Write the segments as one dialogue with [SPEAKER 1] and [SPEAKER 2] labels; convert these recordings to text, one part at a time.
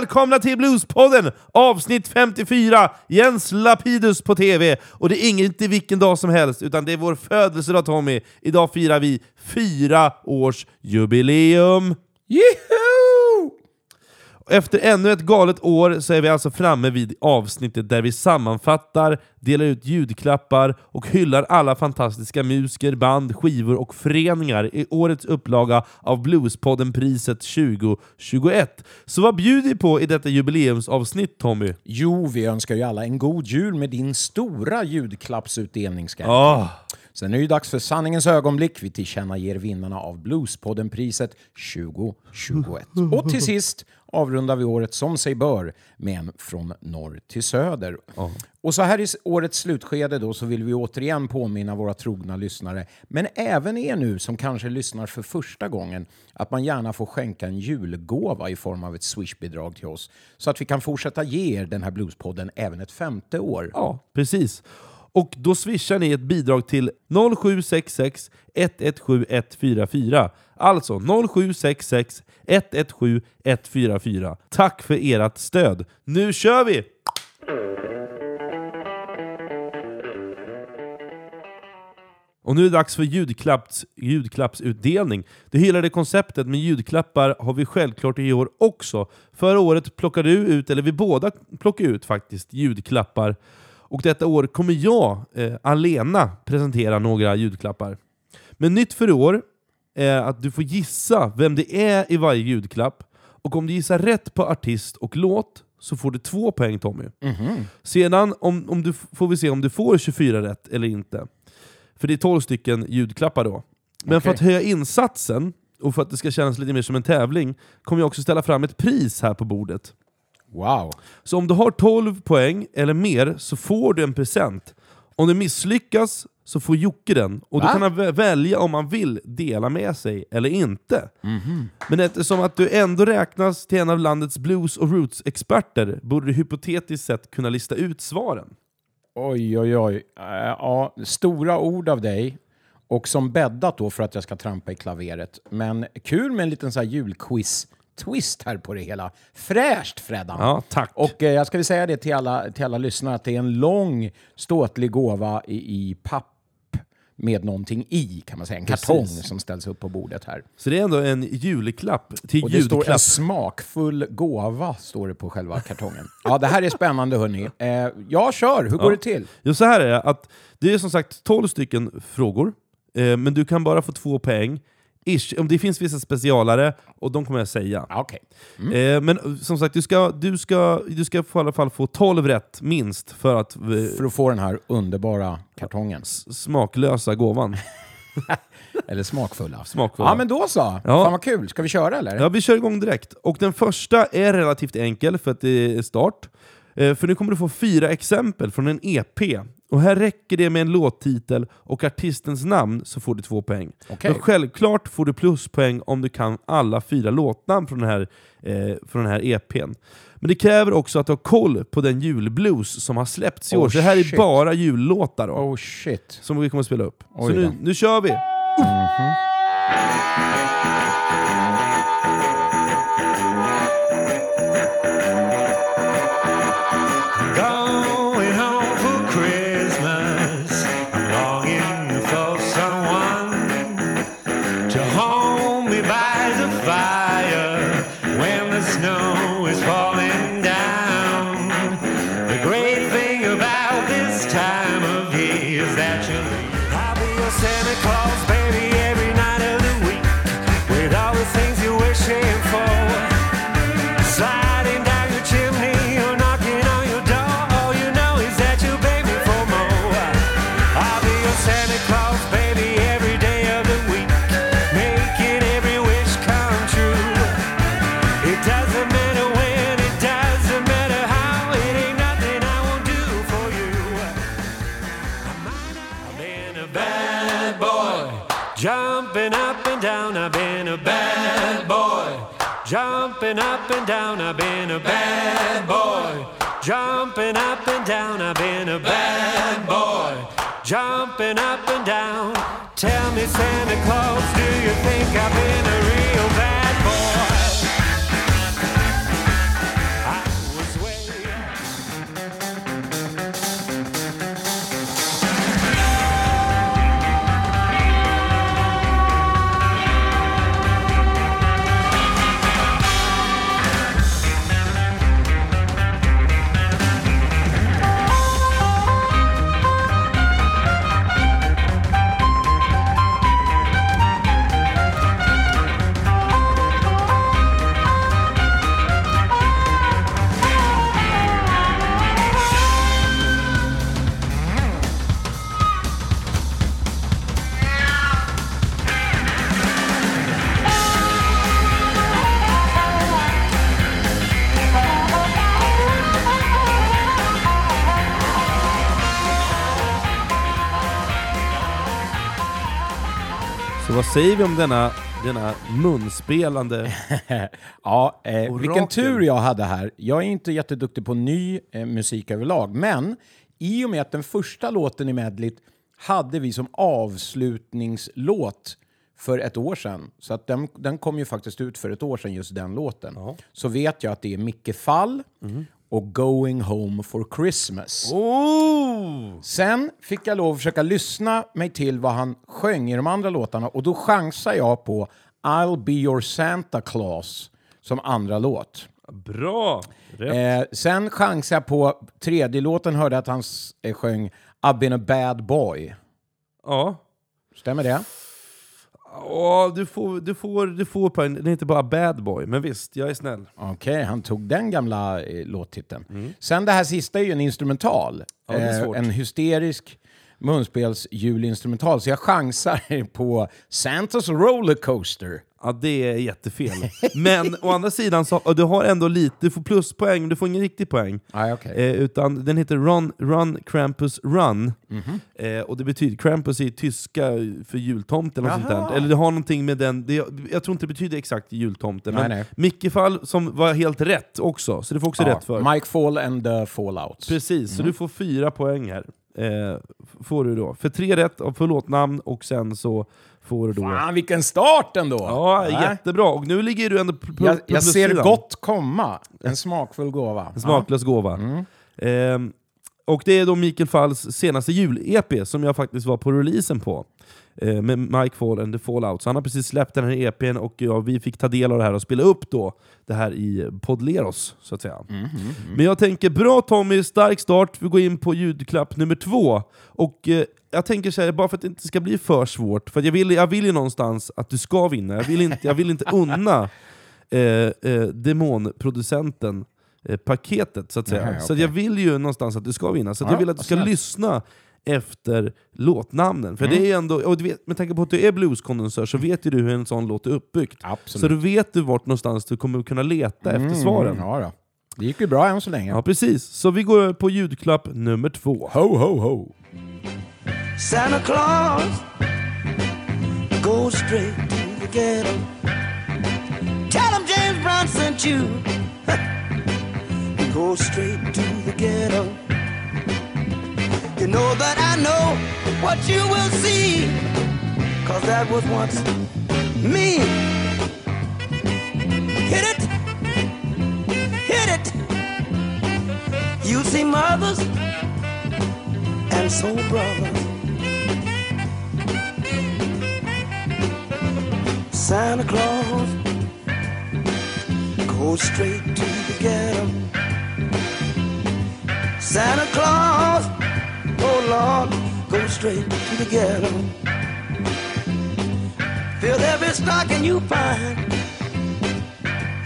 [SPEAKER 1] välkomna till Bluespodden avsnitt 54! Jens Lapidus på TV. Och det är inte vilken dag som helst, utan det är vår födelsedag Tommy. Idag firar vi fyra års jubileum.
[SPEAKER 2] Yeah!
[SPEAKER 1] Efter ännu ett galet år så är vi alltså framme vid avsnittet där vi sammanfattar, delar ut ljudklappar och hyllar alla fantastiska musiker, band, skivor och föreningar i årets upplaga av Bluespodden-priset 2021. Så vad bjuder vi på i detta jubileumsavsnitt Tommy?
[SPEAKER 2] Jo, vi önskar ju alla en god jul med din stora ljudklappsutdelning. Jag.
[SPEAKER 1] Ah.
[SPEAKER 2] Sen är det ju dags för sanningens ögonblick. Vi tillkännager vinnarna av Bluespodden-priset 2021. Och till sist avrundar vi året som sig bör med en från norr till söder. Och så här i årets slutskede då så vill vi återigen påminna våra trogna lyssnare, men även er nu som kanske lyssnar för första gången, att man gärna får skänka en julgåva i form av ett Swish-bidrag till oss så att vi kan fortsätta ge er den här Bluespodden även ett femte år.
[SPEAKER 1] Ja, precis. Och då swishar ni ett bidrag till 0766 117 144. Alltså 0766 117 144. Tack för ert stöd. Nu kör vi! Och nu är det dags för ljudklapps, ljudklappsutdelning. Det hyllade konceptet med ljudklappar har vi självklart i år också. Förra året plockade du ut, eller vi båda plockade ut faktiskt, ljudklappar. Och detta år kommer jag eh, alena presentera några ljudklappar. Men nytt för i år är att du får gissa vem det är i varje ljudklapp. Och om du gissar rätt på artist och låt så får du två poäng Tommy. Sedan om, om du, får vi se om du får 24 rätt eller inte. För det är 12 stycken ljudklappar då. Men för
[SPEAKER 2] Okej.
[SPEAKER 1] att höja insatsen, och för att det ska kännas lite mer som en tävling, kommer jag också ställa fram ett pris här på bordet.
[SPEAKER 2] Wow!
[SPEAKER 1] Så om du har 12 poäng eller mer så får du en present. Om du misslyckas så får Jocke den, och då
[SPEAKER 2] Va?
[SPEAKER 1] kan han vä- välja om han vill dela med sig eller inte. Men eftersom att du ändå räknas till en av landets blues och roots-experter borde du hypotetiskt sett kunna lista ut svaren.
[SPEAKER 2] Oj, oj, oj. Eh, ja, stora ord av dig. Och som bäddat då för att jag ska trampa i klaveret. Men kul med en liten så här julquiz-twist här på det hela. Fräscht Freddan!
[SPEAKER 1] Ja, tack.
[SPEAKER 2] Och eh, jag ska väl säga det till alla, till alla lyssnare att det är en lång ståtlig gåva i, i papp med någonting i, kan man säga. En kartong
[SPEAKER 1] Precis.
[SPEAKER 2] som ställs upp på bordet här.
[SPEAKER 1] Så det är ändå en julklapp till
[SPEAKER 2] Och det står en smakfull gåva, står det på själva kartongen. Ja, det här är spännande hörni. Eh, jag kör, hur går det till?
[SPEAKER 1] Jo, så här är det, att det är som sagt 12 stycken frågor, eh, men du kan bara få två poäng. Ish. Om Det finns vissa specialare, och de kommer jag säga.
[SPEAKER 2] Ja, Okej.
[SPEAKER 1] Eh, men eh, som sagt, du ska, du, ska, du ska i alla fall få 12 rätt minst för att eh,
[SPEAKER 2] För att få den här underbara kartongen.
[SPEAKER 1] smaklösa gåvan.
[SPEAKER 2] Eller smakfulla.
[SPEAKER 1] Smakfulla.
[SPEAKER 2] Ja, men då så. Fan vad kul. Ska vi köra eller?
[SPEAKER 1] Ja, vi kör igång direkt. Och den första är relativt enkel för att det är start. Eh, För nu kommer du få fyra exempel från en EP. Och här räcker det med en låttitel och artistens namn så får du två poäng.
[SPEAKER 2] Okej.
[SPEAKER 1] Men självklart får du pluspoäng om du kan alla fyra låtnamn från den här, eh, från den här EPn. Men det kräver också att du har koll på den julblues som har släppts i
[SPEAKER 2] Oh,
[SPEAKER 1] år. Så det här är
[SPEAKER 2] shit.
[SPEAKER 1] bara jullåtar då,
[SPEAKER 2] Oh shit.
[SPEAKER 1] som vi kommer att spela upp.
[SPEAKER 2] Oj
[SPEAKER 1] så nu, nu kör vi!
[SPEAKER 3] Going up and down. I've been a bad boy, jumping up and down. I've been a bad boy, jumping up and down. Tell me, Santa Claus, do you think I've been a real
[SPEAKER 1] säger vi om denna, denna munspelande...
[SPEAKER 2] Ja, eh, vilken tur jag hade här. Jag är inte jätteduktig på ny eh, musik överlag, men i och med att den första låten i medleyt hade vi som avslutningslåt för ett år sedan, så att den, den kom ju faktiskt ut för ett år sedan, just den låten, så vet jag att det är Micke Fall och Going Home for Christmas.
[SPEAKER 1] Oh!
[SPEAKER 2] Sen fick jag lov att försöka lyssna mig till vad han sjöng i de andra låtarna och då chansar jag på I'll be your Santa Claus som andra låt.
[SPEAKER 1] Bra!
[SPEAKER 2] Eh, sen chansade jag på tredje låten, hörde att han eh, sjöng I've been a bad boy.
[SPEAKER 1] Ja.
[SPEAKER 2] Stämmer det?
[SPEAKER 1] Ja, du, får, du, får, du får poäng. Det är inte bara bad boy, men visst, jag är snäll.
[SPEAKER 2] Okej, han tog den gamla eh, låttiteln. Sen det här sista är ju en instrumental.
[SPEAKER 1] Mm. Ja, det är
[SPEAKER 2] Eh,
[SPEAKER 1] svårt.
[SPEAKER 2] en hysterisk munspelsjulinstrumental. Så jag chansar på Santas Rollercoaster.
[SPEAKER 1] Ja, det är jättefel. Men å andra sidan, så, du har ändå lite, du får pluspoäng, du får ingen riktig poäng.
[SPEAKER 2] Ah, okay.
[SPEAKER 1] Eh, utan den heter Run, Run Krampus Run.
[SPEAKER 2] Mhm.
[SPEAKER 1] Eh, och det betyder, Krampus är tyska för jultomten eller något sånt. Eller det har någonting med den, det, jag tror inte det betyder exakt jultomten.
[SPEAKER 2] Nej,
[SPEAKER 1] Men
[SPEAKER 2] nej.
[SPEAKER 1] Micke Fall som var helt rätt också, så det får också rätt för.
[SPEAKER 2] Mike Fall and the Fallouts.
[SPEAKER 1] Precis, så
[SPEAKER 2] Mm.
[SPEAKER 1] du får fyra poäng här. Eh, får du då. För tre rätt och för låtnamn och sen så får du då...
[SPEAKER 2] Fan vilken start ändå!
[SPEAKER 1] Ja,
[SPEAKER 2] Nej.
[SPEAKER 1] jättebra. Och nu ligger du ändå på,
[SPEAKER 2] Jag, jag ser gott komma. En smakfull gåva.
[SPEAKER 1] En smaklös gåva. Ehm, och det är då Mikael Falls senaste jul-EP som jag faktiskt var på releasen på. Eh, med Mike Fall and the Fallout. Så han har precis släppt den här EPn och ja, vi fick ta del av det här och spela upp då det här i Podleros, så att säga. Men jag tänker, bra Tommy, stark start. Vi går in på ljudklapp nummer två. Och eh, jag tänker så här, bara för att det inte ska bli för svårt, för jag vill, jag vill ju någonstans att du ska vinna. Jag vill inte, jag vill inte unna eh, eh, demonproducenten paketet, så att säga.
[SPEAKER 2] Nähä,
[SPEAKER 1] Så jag vill ju någonstans att du ska vinna. Så att
[SPEAKER 2] Ja,
[SPEAKER 1] jag vill att du ska
[SPEAKER 2] snällt.
[SPEAKER 1] lyssna efter låtnamnen. För
[SPEAKER 2] Mm.
[SPEAKER 1] det är ändå, och du vet, med tanke på att du är blueskondensör så vet ju du hur en sån låt är uppbyggt.
[SPEAKER 2] Absolut.
[SPEAKER 1] Så då vet du vart någonstans du kommer kunna leta efter svaren.
[SPEAKER 2] Mm, ja, då. Det gick ju bra än så länge.
[SPEAKER 1] Ja, precis. Så vi går på ljudklapp nummer två.
[SPEAKER 2] Ho, ho, ho.
[SPEAKER 4] Santa Claus goes straight to the ghetto. Tell him James Brown sent you. Go straight to the ghetto. You know that I know what you will see. Cause that was once me. Hit it. Hit it. You see mothers and soul brothers. Santa Claus goes straight to the ghetto. Santa Claus, oh Lord, goes straight to the ghetto. Fill every stocking you find.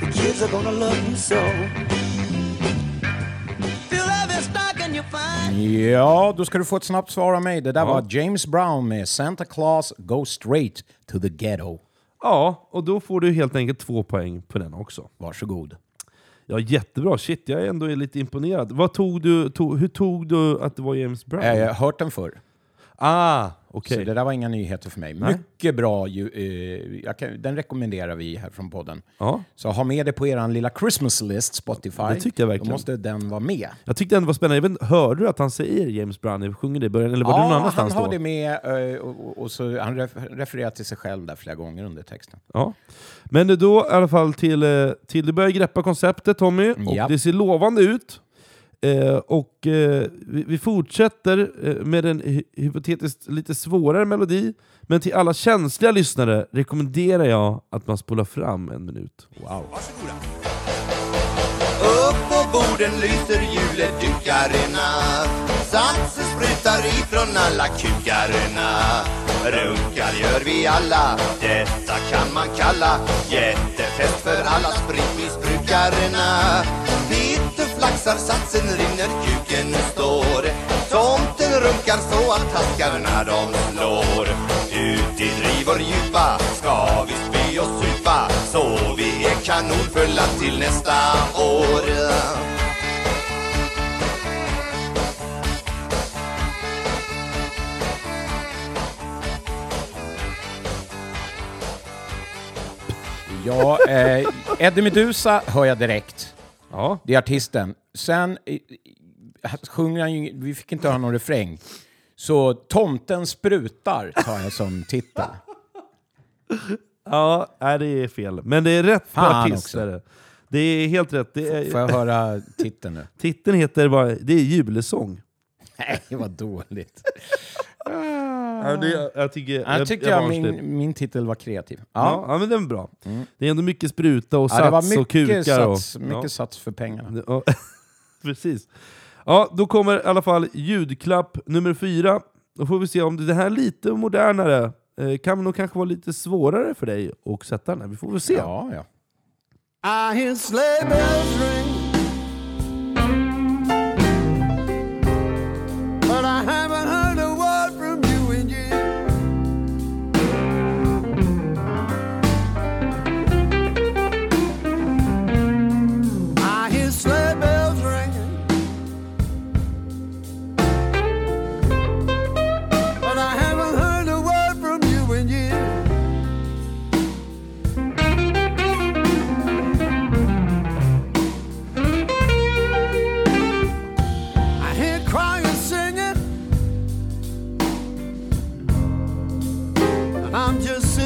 [SPEAKER 4] The kids are gonna love you so.
[SPEAKER 2] Ja, då ska du få ett snabbt svar av mig. Det där var James Brown med Santa Claus Go Straight to the Ghetto.
[SPEAKER 1] Ja, och då får du helt enkelt två poäng på den också.
[SPEAKER 2] Varsågod.
[SPEAKER 1] Ja, jättebra. Shit, jag är ändå lite imponerad. Vad tog du, tog, hur tog du att det var James Brown?
[SPEAKER 2] Eh, Jag har hört den förr.
[SPEAKER 1] Ah, okej.
[SPEAKER 2] Så det där var inga nyheter för mig.
[SPEAKER 1] Nej.
[SPEAKER 2] Mycket bra. Ju, eh, kan, den rekommenderar vi här från podden.
[SPEAKER 1] Ja.
[SPEAKER 2] Så ha med det på er lilla Christmas list, Spotify.
[SPEAKER 1] Det tycker jag verkligen.
[SPEAKER 2] Då måste den vara med.
[SPEAKER 1] Jag tyckte det var spännande. Vet, hörde du att han säger James Brown? Sjunger det i början, eller var det någon
[SPEAKER 2] Ja, han
[SPEAKER 1] annanstans
[SPEAKER 2] har
[SPEAKER 1] då?
[SPEAKER 2] det med eh, och, och, så han ref, refererar till sig själv där flera gånger under texten.
[SPEAKER 1] Ja. Men då i alla fall till, eh, till du börjar greppa konceptet Tommy, och
[SPEAKER 2] Ja.
[SPEAKER 1] det ser lovande ut. Eh, och eh, vi, vi fortsätter eh, med en hy- hypotetiskt lite svårare melodi, men till alla känsliga lyssnare rekommenderar jag att man spolar fram en minut.
[SPEAKER 2] Wow.
[SPEAKER 5] Upp på borden lyser juledukarna Saxen sprutar ifrån alla kukarna. Runkar gör vi alla, detta kan man kalla Jättefest för alla spritmissbrukarna laxar flaxar, satsen rinner, kuken står. Tomten runkar så att haskarna de slår. Ut i drivor djupa ska vi spy och supa Så vi är kanonfulla till nästa år.
[SPEAKER 2] Ja, eh, Eddie Meduza hör jag direkt.
[SPEAKER 1] Ja.
[SPEAKER 2] Det är artisten. Sen eh, eh, sjunger han ju, vi fick inte höra någon refräng. Så Tomten sprutar tar jag som titel.
[SPEAKER 1] Ja, nej, det är fel. Men det är rätt på
[SPEAKER 2] Fan
[SPEAKER 1] artist.
[SPEAKER 2] också.
[SPEAKER 1] är Det. det är helt rätt. Det är,
[SPEAKER 2] Får jag höra titeln nu?
[SPEAKER 1] Titeln heter bara, det är julesång.
[SPEAKER 2] Nej, vad dåligt.
[SPEAKER 1] Ja, det, jag tycker,
[SPEAKER 2] Jag jag,
[SPEAKER 1] barnslig.
[SPEAKER 2] min, min titel var kreativ.
[SPEAKER 1] Ja,
[SPEAKER 2] Ja,
[SPEAKER 1] men den är bra. Det är ändå mycket spruta och
[SPEAKER 2] ja det var
[SPEAKER 1] sats och kukar.
[SPEAKER 2] mycket, sats,
[SPEAKER 1] och,
[SPEAKER 2] mycket
[SPEAKER 1] ja.
[SPEAKER 2] sats för pengarna.
[SPEAKER 1] Ja, precis. Ja, då kommer i alla fall ljudklapp nummer fyra. Då får vi se om det här är lite modernare eh, kan nog kanske vara lite svårare för dig att sätta den här. Vi får väl se.
[SPEAKER 2] Ja, ja.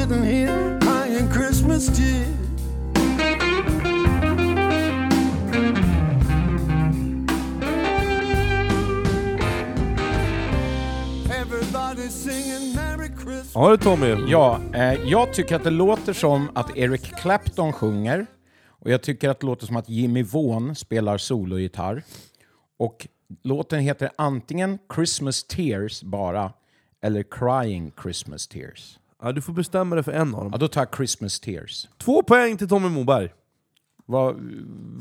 [SPEAKER 4] Sitting here crying Christmas singing Merry Christmas.
[SPEAKER 1] Ja du Tommy.
[SPEAKER 2] Ja, eh, jag tycker att det låter som att Eric Clapton sjunger. Och jag tycker att det låter som att Jimmy Vaughan spelar sologitarr. Och låten heter antingen Christmas Tears bara, eller Crying Christmas Tears.
[SPEAKER 1] Ja, du får bestämma dig för en av dem.
[SPEAKER 2] Ja, då tar jag Christmas Tears.
[SPEAKER 1] Två poäng till Tommy Moberg.
[SPEAKER 2] Vad,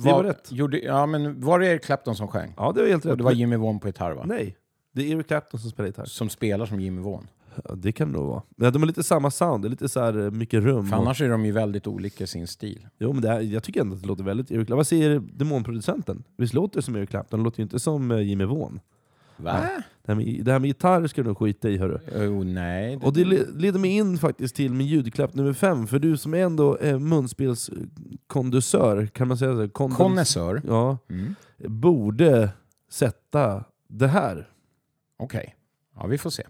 [SPEAKER 1] Det var rätt.
[SPEAKER 2] Gjorde, ja, men var det Eric Clapton som sjöng?
[SPEAKER 1] Ja, det var helt rätt.
[SPEAKER 2] Och det var Jimmy Vaughan på gitarr, va?
[SPEAKER 1] Nej, det är Eric Clapton som spelar gitarr.
[SPEAKER 2] Som spelar som Jimmy Vaughan.
[SPEAKER 1] Ja, det kan det nog vara. Ja, de har lite samma sound, det är lite så här eh, mycket rum.
[SPEAKER 2] För
[SPEAKER 1] och-
[SPEAKER 2] annars är de ju väldigt olika i sin stil.
[SPEAKER 1] Jo, men det här, jag tycker ändå att det låter väldigt Eric Clapton. Vad säger demonproducenten? Visst låter det som Eric Clapton? Det låter ju inte som eh, Jimmy Vaughan.
[SPEAKER 2] Va?
[SPEAKER 1] Det här med, det här med gitarr ska du nog skita i hörru.
[SPEAKER 2] Oh, nej.
[SPEAKER 1] Och det le- leder mig in faktiskt till min ljudklapp nummer fem, för du som är ändå eh, munspelskondusör, kan man säga så? Kondens-
[SPEAKER 2] Konnässör?
[SPEAKER 1] Ja,
[SPEAKER 2] Mm.
[SPEAKER 1] borde sätta det här.
[SPEAKER 2] Okej. Ja, vi får se.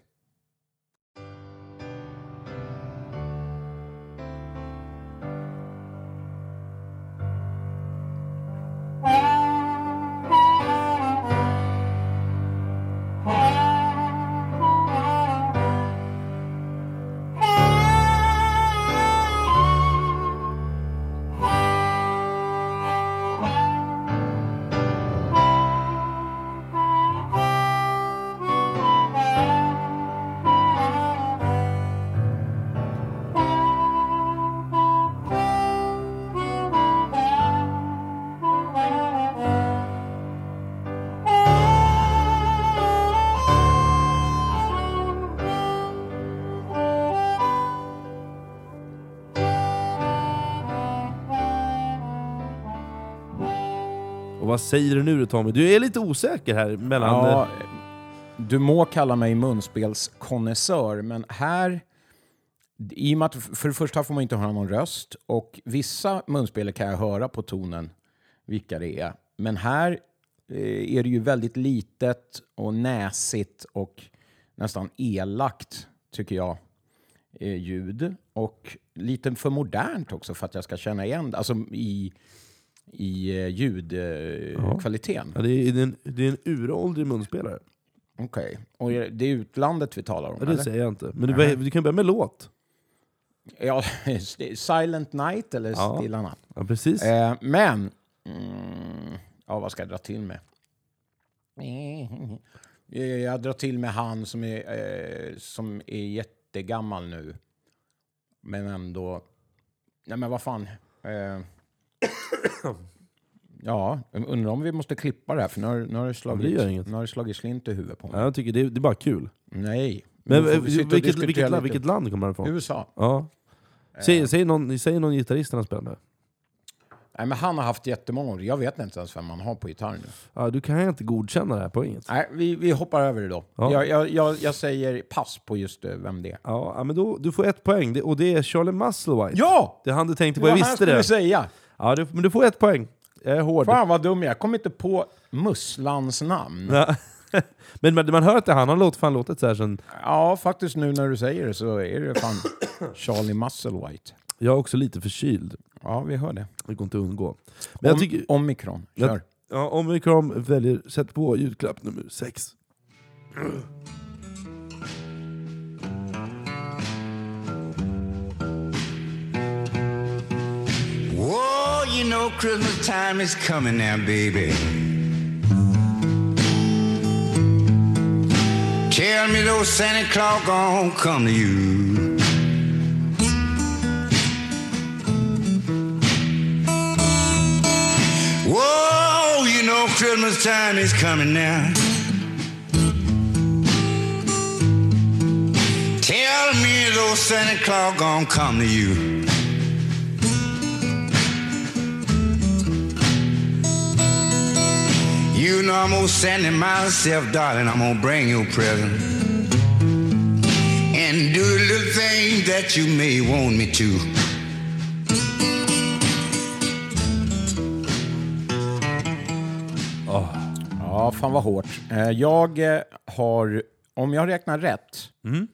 [SPEAKER 1] Vad säger du nu Tommy? Du är lite osäker här mellan...
[SPEAKER 2] Ja,
[SPEAKER 1] eh,
[SPEAKER 2] du må kalla mig munspelskonnässör, men här... I och med att för det första får man inte höra någon röst och vissa munspel kan jag höra på tonen vilka det är. Men här eh, är det ju väldigt litet och näsigt och nästan elakt, tycker jag, eh, ljud. Och lite för modernt också för att jag ska känna igen det. Alltså i, i eh, ljudkvaliteten.
[SPEAKER 1] Ja, det, är en, det är en uråldrig munspelare.
[SPEAKER 2] Okej. Och är det är utlandet vi talar om?
[SPEAKER 1] Ja, det
[SPEAKER 2] eller?
[SPEAKER 1] säger jag inte. Men du, du kan börja med låt.
[SPEAKER 2] Ja, Silent Night eller
[SPEAKER 1] Ja.
[SPEAKER 2] Stilla Natt.
[SPEAKER 1] Ja, precis.
[SPEAKER 2] Eh, men... Mm, ja, vad ska jag dra till med? Eh, Jag drar till med han som är, eh, som är jättegammal nu. Men ändå... Nej, men vad fan. Eh, ja, jag undrar om vi måste klippa det här, för nu har, nu har det slagit,
[SPEAKER 1] det
[SPEAKER 2] nu har det slagit slint i huvudet på mig.
[SPEAKER 1] Ja, jag tycker det, är- det är bara kul.
[SPEAKER 2] Nej.
[SPEAKER 1] Men eh,
[SPEAKER 2] vi
[SPEAKER 1] vilket, vilket, land, vilket land kommer han ifrån?
[SPEAKER 2] USA.
[SPEAKER 1] Ja. Säg, säg, någon, säg någon gitarrist han har spelat med.
[SPEAKER 2] Nej, men han har haft jättemånga år. Jag vet inte ens vem man har på gitarr nu.
[SPEAKER 1] Ja, du kan inte godkänna det här poänget.
[SPEAKER 2] Nej, vi, vi hoppar över det då.
[SPEAKER 1] Ja.
[SPEAKER 2] Jag, jag, jag, jag säger pass på just eh, vem det är.
[SPEAKER 1] Ja, men då, du får ett poäng, det, och det är Charlie Musselwhite.
[SPEAKER 2] Ja!
[SPEAKER 1] Det är han du tänkte
[SPEAKER 2] Det
[SPEAKER 1] på, jag
[SPEAKER 2] var han
[SPEAKER 1] visste
[SPEAKER 2] skulle
[SPEAKER 1] det.
[SPEAKER 2] säga.
[SPEAKER 1] Ja, du, men du får ett poäng. Jag är hård.
[SPEAKER 2] Fan vad dum jag. Jag kom inte på musslans namn.
[SPEAKER 1] Ja. men man, man hör att det är han, han låter fan låtit så här sen...
[SPEAKER 2] Ja, faktiskt nu när du säger det så är det fan Charlie Musselwhite.
[SPEAKER 1] Jag är också lite förkyld.
[SPEAKER 2] Ja, vi hör det.
[SPEAKER 1] Det går inte att undgå. Men jag
[SPEAKER 2] Om,
[SPEAKER 1] tycker...
[SPEAKER 2] Omikron,
[SPEAKER 1] Jag-
[SPEAKER 2] kör.
[SPEAKER 1] Ja, Omikron väljer, sätt på ljudklapp nummer sex.
[SPEAKER 3] You know Christmas time is coming now, baby. Tell me those Santa Claus gon' come to you. Whoa, you know Christmas time is coming now. Tell me those Santa Claus gon' come to you. You know I'm gonna send it myself, darling. I'm gonna bring you a present. And do the little things that you may want me to.
[SPEAKER 2] Ja, fan vad hårt. Eh, Jag eh, har, om jag räknar rätt,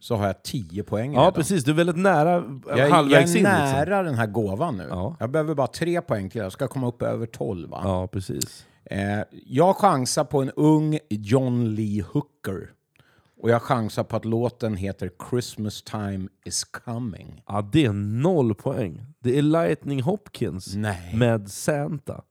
[SPEAKER 2] så har jag 10 poäng
[SPEAKER 1] Mm. Ja,
[SPEAKER 2] redan.
[SPEAKER 1] precis. Du är väldigt nära
[SPEAKER 2] Jag, är- jag
[SPEAKER 1] halvvägs
[SPEAKER 2] är
[SPEAKER 1] in. Liksom.
[SPEAKER 2] nära den här gåvan nu.
[SPEAKER 1] Ja.
[SPEAKER 2] Jag behöver bara tre poäng till. Jag ska komma upp över 12. Va?
[SPEAKER 1] Ja, precis.
[SPEAKER 2] Eh, jag chansar på en ung John Lee Hooker. Och jag chansar på att låten heter Christmas time is coming.
[SPEAKER 1] Ja, det är noll poäng. Det är Lightning Hopkins
[SPEAKER 2] Nej.
[SPEAKER 1] med Santa.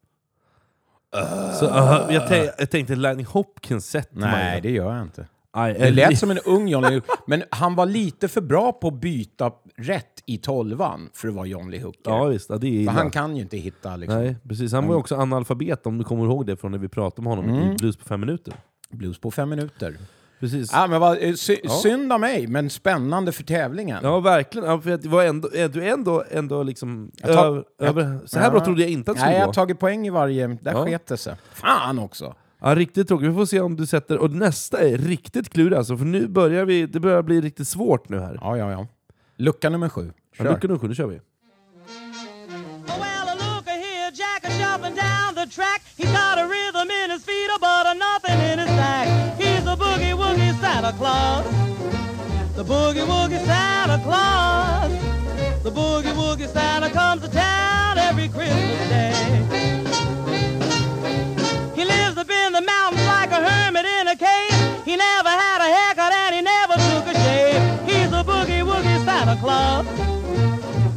[SPEAKER 1] Så, uh, jag, jag tänkte Lightning Hopkins sätter man
[SPEAKER 2] Nej,
[SPEAKER 1] ju.
[SPEAKER 2] det gör jag inte.
[SPEAKER 1] Aj,
[SPEAKER 2] Det lät som en ung John Lee Hooker. Men han var lite för bra på att byta rätt i tolvan för att vara John Lee Hooker.
[SPEAKER 1] Ja, visst. Ja, det är
[SPEAKER 2] för han kan ju inte hitta liksom,
[SPEAKER 1] Nej, precis. Han var ju också analfabet om du kommer ihåg det från när vi pratade med honom
[SPEAKER 2] Mm.
[SPEAKER 1] i Blues på fem minuter.
[SPEAKER 2] blues på fem minuter.
[SPEAKER 1] Precis.
[SPEAKER 2] Ja, men vad, eh, sy Synd av mig, men spännande för tävlingen.
[SPEAKER 1] Ja, verkligen. Ja, för att det var ändå, är du är ändå, ändå liksom...
[SPEAKER 2] Jag
[SPEAKER 1] över,
[SPEAKER 2] jag-
[SPEAKER 1] så här bra trodde jag inte att det
[SPEAKER 2] Nej,
[SPEAKER 1] skulle
[SPEAKER 2] jag
[SPEAKER 1] gå.
[SPEAKER 2] har tagit poäng i varje... Där
[SPEAKER 1] Ja.
[SPEAKER 2] sket det sig. Fan också!
[SPEAKER 1] Ja, riktigt tråkigt. Vi får se om du sätter... Och nästa är riktigt klurig alltså, för nu börjar vi... Det börjar bli riktigt svårt nu här.
[SPEAKER 2] Ja, ja, ja. Lucka nummer sju.
[SPEAKER 1] Ja,
[SPEAKER 2] Kör.
[SPEAKER 1] lucka nummer sju, nu kör vi.
[SPEAKER 6] Santa Claus. The boogie woogie Santa comes to town every Christmas day.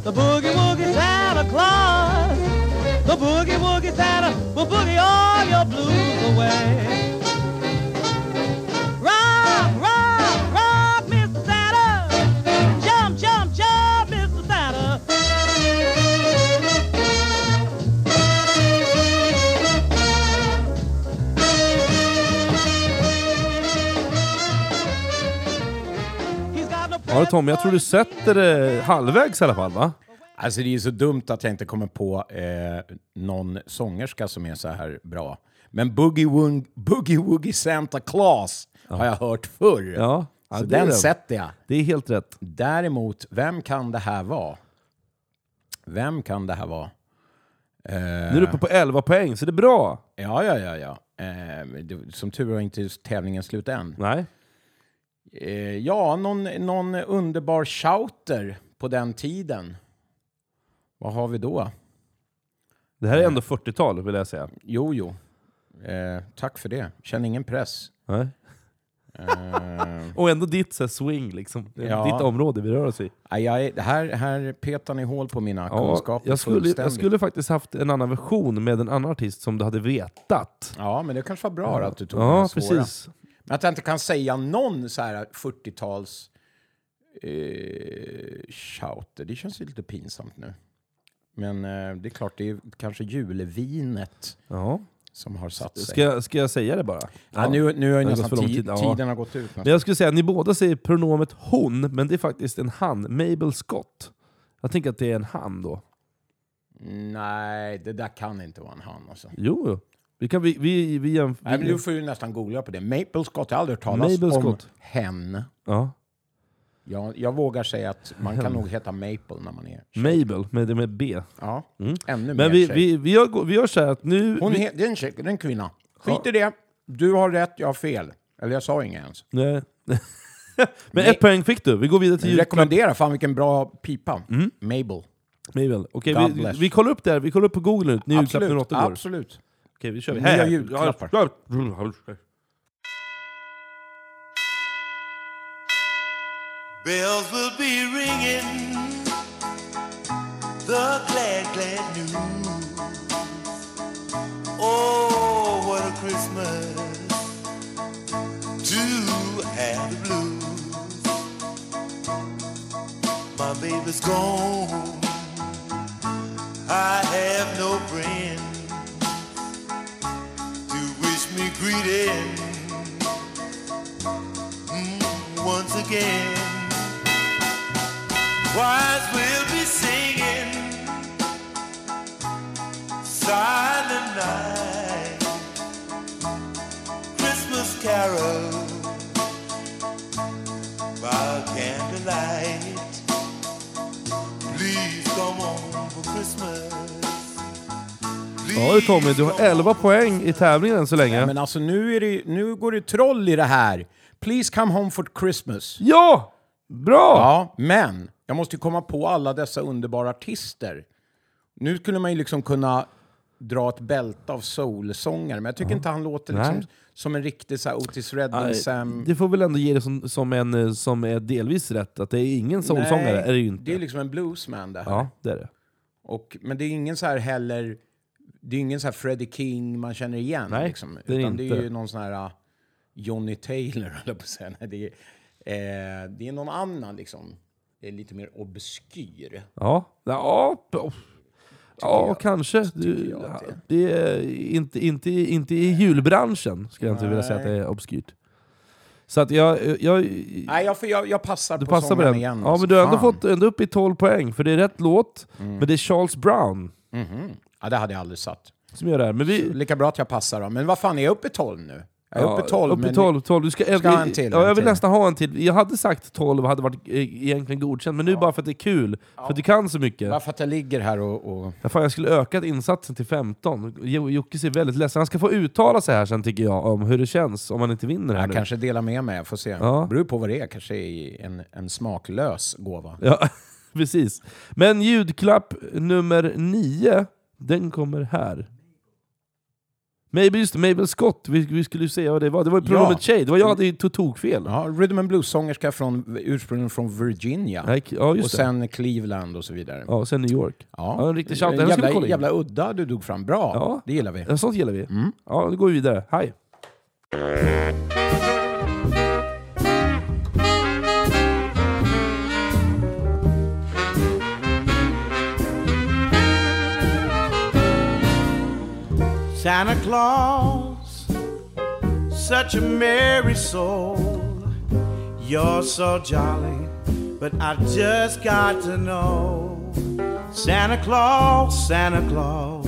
[SPEAKER 6] The boogie woogie Santa Claus. The boogie woogie Santa will boogie all your blues away.
[SPEAKER 1] Ja, Tom, jag tror du sätter det halvvägs i alla fall, va?
[SPEAKER 2] Alltså det är så dumt att jag inte kommer på eh, någon sångerska som är så här bra. Men Boogie, Woong, Boogie Woogie Santa Claus har jag hört förr.
[SPEAKER 1] Ja. ja
[SPEAKER 2] så den sätter jag.
[SPEAKER 1] Det är helt rätt.
[SPEAKER 2] Däremot, vem kan det här vara? Vem kan det här vara? Eh,
[SPEAKER 1] Nu är du uppe på 11 poäng, så det är bra.
[SPEAKER 2] Ja, ja, ja. ja. Eh, det- som tur var inte tävlingen slut än.
[SPEAKER 1] Nej.
[SPEAKER 2] Eh, ja, någon, någon underbar shouter på den tiden. Vad har vi då?
[SPEAKER 1] Det här är ändå 40-tal, vill jag säga.
[SPEAKER 2] Jo, jo. Eh, tack för det. Känner ingen press.
[SPEAKER 1] Nej.
[SPEAKER 2] Eh,
[SPEAKER 1] Och ändå ditt så swing, liksom.
[SPEAKER 2] Ja.
[SPEAKER 1] Ditt område vi rör oss i.
[SPEAKER 2] nej, jag är, här, här petar ni hål på mina
[SPEAKER 1] Ja,
[SPEAKER 2] kunskaper
[SPEAKER 1] jag, skulle, jag skulle faktiskt haft en annan version med en annan artist som du hade vetat.
[SPEAKER 2] Ja, men det kanske var bra att du tog
[SPEAKER 1] Ja,
[SPEAKER 2] den svåra.
[SPEAKER 1] precis.
[SPEAKER 2] Att jag inte kan säga någon så här 40-tals eh, shouter, det känns ju lite pinsamt nu. Men eh, det är klart, det är kanske julevinet
[SPEAKER 1] Ja.
[SPEAKER 2] som har satt sig.
[SPEAKER 1] Ska, jag- ska jag säga det bara?
[SPEAKER 2] ja, nu, nu har ju nästan
[SPEAKER 1] tid, ja.
[SPEAKER 2] tiden har gått ut.
[SPEAKER 1] Men jag skulle säga att ni båda säger pronomet hon, men det är faktiskt en han. Mabel Scott. Jag tänker att det är en han då.
[SPEAKER 2] Nej, det där kan inte vara en han alltså.
[SPEAKER 1] Jo, jo. Vi kan... Vi, vi, vi, jämf-
[SPEAKER 2] Nej, men
[SPEAKER 1] vi
[SPEAKER 2] du får ju nästan googla på det. Maple Scott, jag har aldrig hört talas
[SPEAKER 1] Mabel
[SPEAKER 2] om
[SPEAKER 1] Scott.
[SPEAKER 2] hen.
[SPEAKER 1] ja.
[SPEAKER 2] Jag, jag vågar säga att man kan nog heta Maple när man är
[SPEAKER 1] Mabel, med, med B.
[SPEAKER 2] Ja, ännu mer
[SPEAKER 1] Men vi,
[SPEAKER 2] tjej.
[SPEAKER 1] vi, vi, gör, vi gör så här att nu...
[SPEAKER 2] Hon
[SPEAKER 1] vi,
[SPEAKER 2] är, det är en tjej, det är en kvinna. Skit i det. Du har rätt, jag har fel. Eller jag sa inget ens.
[SPEAKER 1] nej. Men ett poäng fick du. Vi går vidare till
[SPEAKER 2] Jag
[SPEAKER 1] julklapp.
[SPEAKER 2] rekommenderar, fan vilken bra pipa. Mabel.
[SPEAKER 1] Mabel. Okej,
[SPEAKER 2] God
[SPEAKER 1] vi,
[SPEAKER 2] bless.
[SPEAKER 1] vi kollar upp det här. Vi kollar upp på Google nu. När julklapp nummer
[SPEAKER 2] Absolut,
[SPEAKER 1] åtta går.
[SPEAKER 2] absolut.
[SPEAKER 1] Okej, vi kör.
[SPEAKER 2] Nya
[SPEAKER 1] Här.
[SPEAKER 2] julklappar.
[SPEAKER 1] Ja.
[SPEAKER 3] Bells will be ringing the glad, glad news. Oh, what a Christmas to have the blues. My baby's gone. I have no friend greeting mm, once again. Choirs will be singing. Silent Night. Christmas carol. By candlelight. Please come on for Christmas
[SPEAKER 1] Ja du Tommy, du har 11 poäng i tävlingen än så länge.
[SPEAKER 2] Men alltså nu, är det, nu går det troll i det här. Please come home for Christmas.
[SPEAKER 1] Ja! Bra!
[SPEAKER 2] Ja, men jag måste ju komma på alla dessa underbara artister. Nu skulle man ju liksom kunna dra ett bälte av soulsångare, men jag tycker inte han låter liksom
[SPEAKER 1] Nej.
[SPEAKER 2] som en riktig så här, Otis Redding,
[SPEAKER 1] Nej,
[SPEAKER 2] Sam...
[SPEAKER 1] Det får väl ändå ge det som, som en eh, som är delvis rätt, att det är ingen soulsångare,
[SPEAKER 2] Nej,
[SPEAKER 1] är det ju inte.
[SPEAKER 2] Det är liksom en bluesman det här.
[SPEAKER 1] Ja, det är det.
[SPEAKER 2] Och, men det är ingen så här heller... Det är ingen så här Freddie King man känner igen.
[SPEAKER 1] Nej,
[SPEAKER 2] liksom,
[SPEAKER 1] det är
[SPEAKER 2] utan det
[SPEAKER 1] inte.
[SPEAKER 2] är ju någon sån här uh, Johnny Taylor, jag på att säga. Nej, Det är, eh, det är någon annan liksom. Det är lite mer obskyr.
[SPEAKER 1] Ja, ja, ja
[SPEAKER 2] jag.
[SPEAKER 1] kanske. Du,
[SPEAKER 2] att det
[SPEAKER 1] det är inte, inte, inte i julbranschen, skulle jag inte vilja säga att det är obskyrt. Så att jag... jag
[SPEAKER 2] Nej, jag, jag, jag passar
[SPEAKER 1] du
[SPEAKER 2] på
[SPEAKER 1] passar på
[SPEAKER 2] sångaren
[SPEAKER 1] den.
[SPEAKER 2] igen.
[SPEAKER 1] ja,
[SPEAKER 2] alltså.
[SPEAKER 1] men du har ändå fått ändå upp i 12 poäng, för det är rätt låt. Men det är Charles Brown
[SPEAKER 2] Mhm. Ja, det hade jag aldrig satt.
[SPEAKER 1] som gör det här. Men vi,
[SPEAKER 2] Lika bra att jag passar då. Men vad fan, är jag uppe i 12 nu? Jag är uppe i 12.
[SPEAKER 1] Upp i
[SPEAKER 2] men
[SPEAKER 1] 12, 12. Du ska, jag,
[SPEAKER 2] Ska ha en till,
[SPEAKER 1] Ja,
[SPEAKER 2] en
[SPEAKER 1] jag vill
[SPEAKER 2] till.
[SPEAKER 1] nästan ha en till. Jag hade sagt 12 hade varit eh, egentligen godkänt, men nu bara för att det är kul. För att du kan så mycket.
[SPEAKER 2] Bara för att jag ligger här och... och
[SPEAKER 1] Ja, fan, jag skulle ökat insatsen till 15. Jo- Jocke ser väldigt ledsen Han ska få uttala sig här sen tycker jag, om hur det känns om man inte vinner
[SPEAKER 2] jag
[SPEAKER 1] nu.
[SPEAKER 2] kanske delar med mig, jag får se.
[SPEAKER 1] Ja.
[SPEAKER 2] Beror på vad det är, kanske är en, en smaklös gåva.
[SPEAKER 1] Ja, precis. Men ljudklapp nummer 9, den kommer här. Mabel, just det, Mabel Scott, vi, vi skulle ju säga vad det var. Det var ju
[SPEAKER 2] Ja.
[SPEAKER 1] programmet Tjej, det var jag hade ju tokfel.
[SPEAKER 2] Ja, rhythm and blues-sångerska från, ursprungligen från Virginia.
[SPEAKER 1] Ja, just
[SPEAKER 2] och
[SPEAKER 1] det.
[SPEAKER 2] sen Cleveland och så vidare.
[SPEAKER 1] Ja, och sen New York. Ja, en riktig shout. Den
[SPEAKER 2] jävla,
[SPEAKER 1] kolla in.
[SPEAKER 2] jävla udda du drog fram. Bra,
[SPEAKER 1] Ja.
[SPEAKER 2] det gillar vi.
[SPEAKER 1] Ja, sånt gillar vi.
[SPEAKER 2] Mm.
[SPEAKER 1] Ja, då går vi vidare. Hej!
[SPEAKER 3] Santa Claus, such a merry soul. You're so jolly, but I just got to know. Santa Claus, Santa Claus,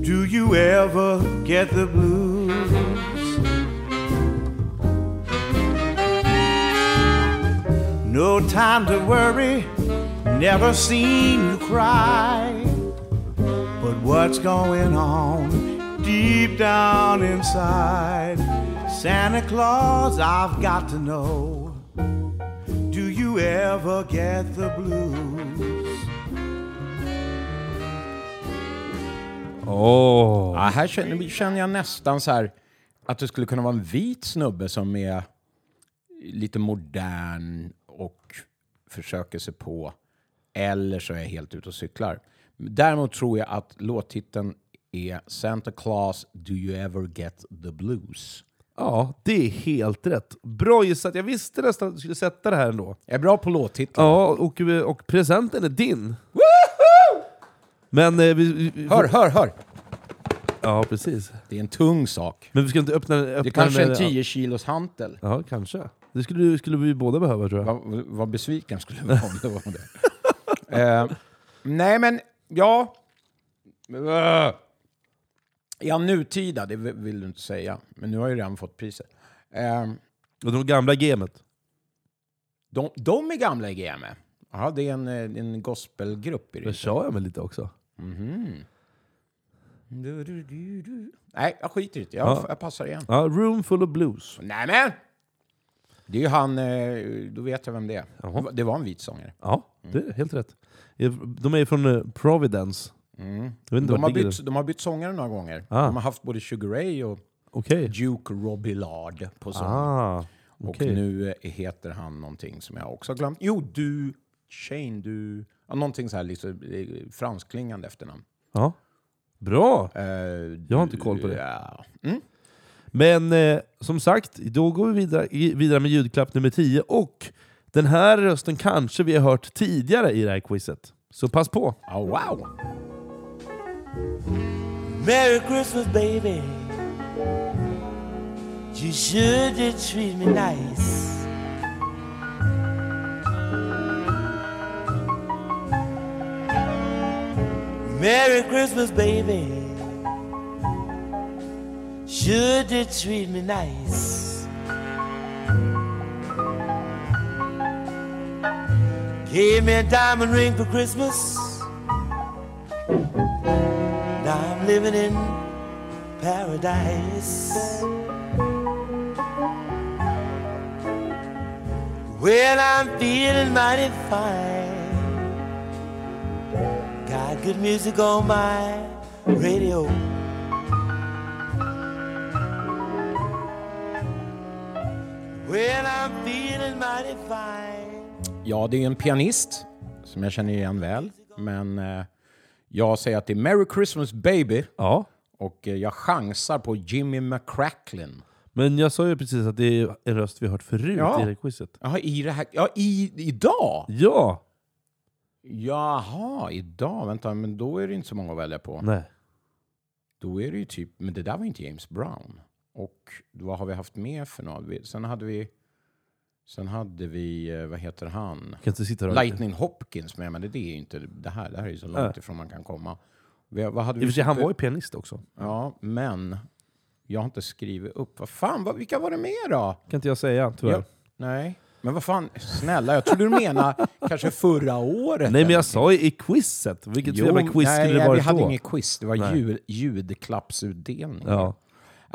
[SPEAKER 3] do you ever get the blues? No time to worry, never seen you cry. But what's going on deep down inside? Santa Claus, I've got to know. Do you ever get the blues?
[SPEAKER 1] Åh!
[SPEAKER 2] Ja, här känner, känner jag nästan så här att det skulle kunna vara en vit snubbe som är lite modern och försöker sig på. Eller så är jag helt ute och cyklar. Däremot tror jag att låttiteln är Santa Claus, Do you ever get the blues?
[SPEAKER 1] Ja, det är helt rätt. Bra gissat. Jag visste nästan att du skulle sätta det här ändå.
[SPEAKER 2] Jag är bra på låttitlar.
[SPEAKER 1] Ja, och, och presenten är din. Men eh, vi, vi, vi
[SPEAKER 2] Hör, hör, hör!
[SPEAKER 1] Ja, precis.
[SPEAKER 2] Det är en tung sak.
[SPEAKER 1] Men vi ska inte öppna, öppna
[SPEAKER 2] Det är kanske en
[SPEAKER 1] där-
[SPEAKER 2] 10 kilos hantel.
[SPEAKER 1] Ja, kanske. Det skulle, skulle vi båda behöva tror jag.
[SPEAKER 2] Vad, vad besviken skulle jag vara om det var det. eh, Nej, men ja... Ja, nutida, det vill du inte säga. Men nu har jag ju redan fått priset. Ehm,
[SPEAKER 1] Och de gamla gamet.
[SPEAKER 2] de, de är gamla i GM. Ja, det är en, eh, en gospelgrupp i
[SPEAKER 1] Det sa jag väl lite också.
[SPEAKER 2] Du, du, du, du. Nej, jag skiter i det. Jag,
[SPEAKER 1] Ja.
[SPEAKER 2] jag passar igen.
[SPEAKER 1] Ja, Room full of blues.
[SPEAKER 2] Nej, men! Det är ju han, eh, då vet jag vem det är.
[SPEAKER 1] Jaha.
[SPEAKER 2] Det var en vit sångare.
[SPEAKER 1] Ja, det är helt rätt. De är från eh, Providence. Inte
[SPEAKER 2] De har, bytt, de har bytt sångare några gånger.
[SPEAKER 1] Ah.
[SPEAKER 2] De har haft både Sugar Ray och
[SPEAKER 1] Okej.
[SPEAKER 2] Duke Robillard på sång.
[SPEAKER 1] Ah, okej.
[SPEAKER 2] Och nu eh, heter han någonting som jag också har glömt. Jo, du... Shane, du... Ja, någonting så här liksom, eh, franskklingande efternamn.
[SPEAKER 1] Ja. Bra!
[SPEAKER 2] Eh,
[SPEAKER 1] Jag har inte koll på det.
[SPEAKER 2] Ja. Mm.
[SPEAKER 1] Men eh, som sagt, då går vi vidare, vidare med ljudklapp nummer 10. Och den här rösten kanske vi har hört tidigare i det här quizet. Så pass på!
[SPEAKER 2] Ja, wow!
[SPEAKER 7] Merry Christmas, baby. You should have treated me nice. Merry Christmas, baby. Should have treated me nice. Gave me a diamond ring for Christmas. Now I'm living in paradise. Well, I'm feeling mighty fine. Got good music on my radio. Well, I'm feeling mighty fine.
[SPEAKER 2] Ja, det är en pianist som jag känner igen väl. Men eh, jag säger att det är Merry Christmas Baby.
[SPEAKER 1] Ja.
[SPEAKER 2] Och eh, jag chansar på Jimmy McCracklin.
[SPEAKER 1] Men jag sa ju precis att det är en röst vi har hört förut
[SPEAKER 2] Ja.
[SPEAKER 1] i det här quizet.
[SPEAKER 2] Jaha, i det här... Ja, i, idag?
[SPEAKER 1] Ja!
[SPEAKER 2] Jaha, idag? Vänta, men då är det inte så många att välja på.
[SPEAKER 1] Nej.
[SPEAKER 2] Då är det ju typ... Men det där var inte James Brown. Och vad har vi haft med för något? Vi- Sen hade vi... Sen hade vi... eh, Vad heter han?
[SPEAKER 1] Kan inte sitta.
[SPEAKER 2] Lightning Hopkins med, men det är ju inte det här. Det här är ju så långt
[SPEAKER 1] Nej.
[SPEAKER 2] ifrån man kan komma. Vi, vad hade
[SPEAKER 1] I
[SPEAKER 2] vi
[SPEAKER 1] för han var ju pianist också.
[SPEAKER 2] Ja, men jag har inte skrivit upp. Vad fan, vad, vilka var det med då?
[SPEAKER 1] Kan inte jag säga, tyvärr.
[SPEAKER 2] Ja, nej, men vad fan, snälla, jag trodde du menade kanske förra året.
[SPEAKER 1] Nej, men jag sa ju i quizet. Vilket jävla quiz
[SPEAKER 2] nej,
[SPEAKER 1] skulle det varit
[SPEAKER 2] vi hade
[SPEAKER 1] då?
[SPEAKER 2] inget quiz. Det var
[SPEAKER 1] Nej.
[SPEAKER 2] ljud, ljudklappsutdelning.
[SPEAKER 1] Ja.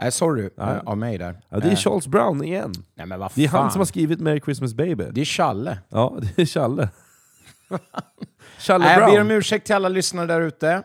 [SPEAKER 2] Nej, sorry eh, av mig där.
[SPEAKER 1] ja, det är
[SPEAKER 2] Eh,
[SPEAKER 1] Charles Brown igen.
[SPEAKER 2] nej, men vad
[SPEAKER 1] Det är
[SPEAKER 2] fan.
[SPEAKER 1] han som har skrivit Merry Christmas Baby.
[SPEAKER 2] Det är Challe.
[SPEAKER 1] Ja, det är Challe. Challe
[SPEAKER 2] Nej, jag ber om
[SPEAKER 1] Brown.
[SPEAKER 2] ursäkt till alla lyssnare där ute.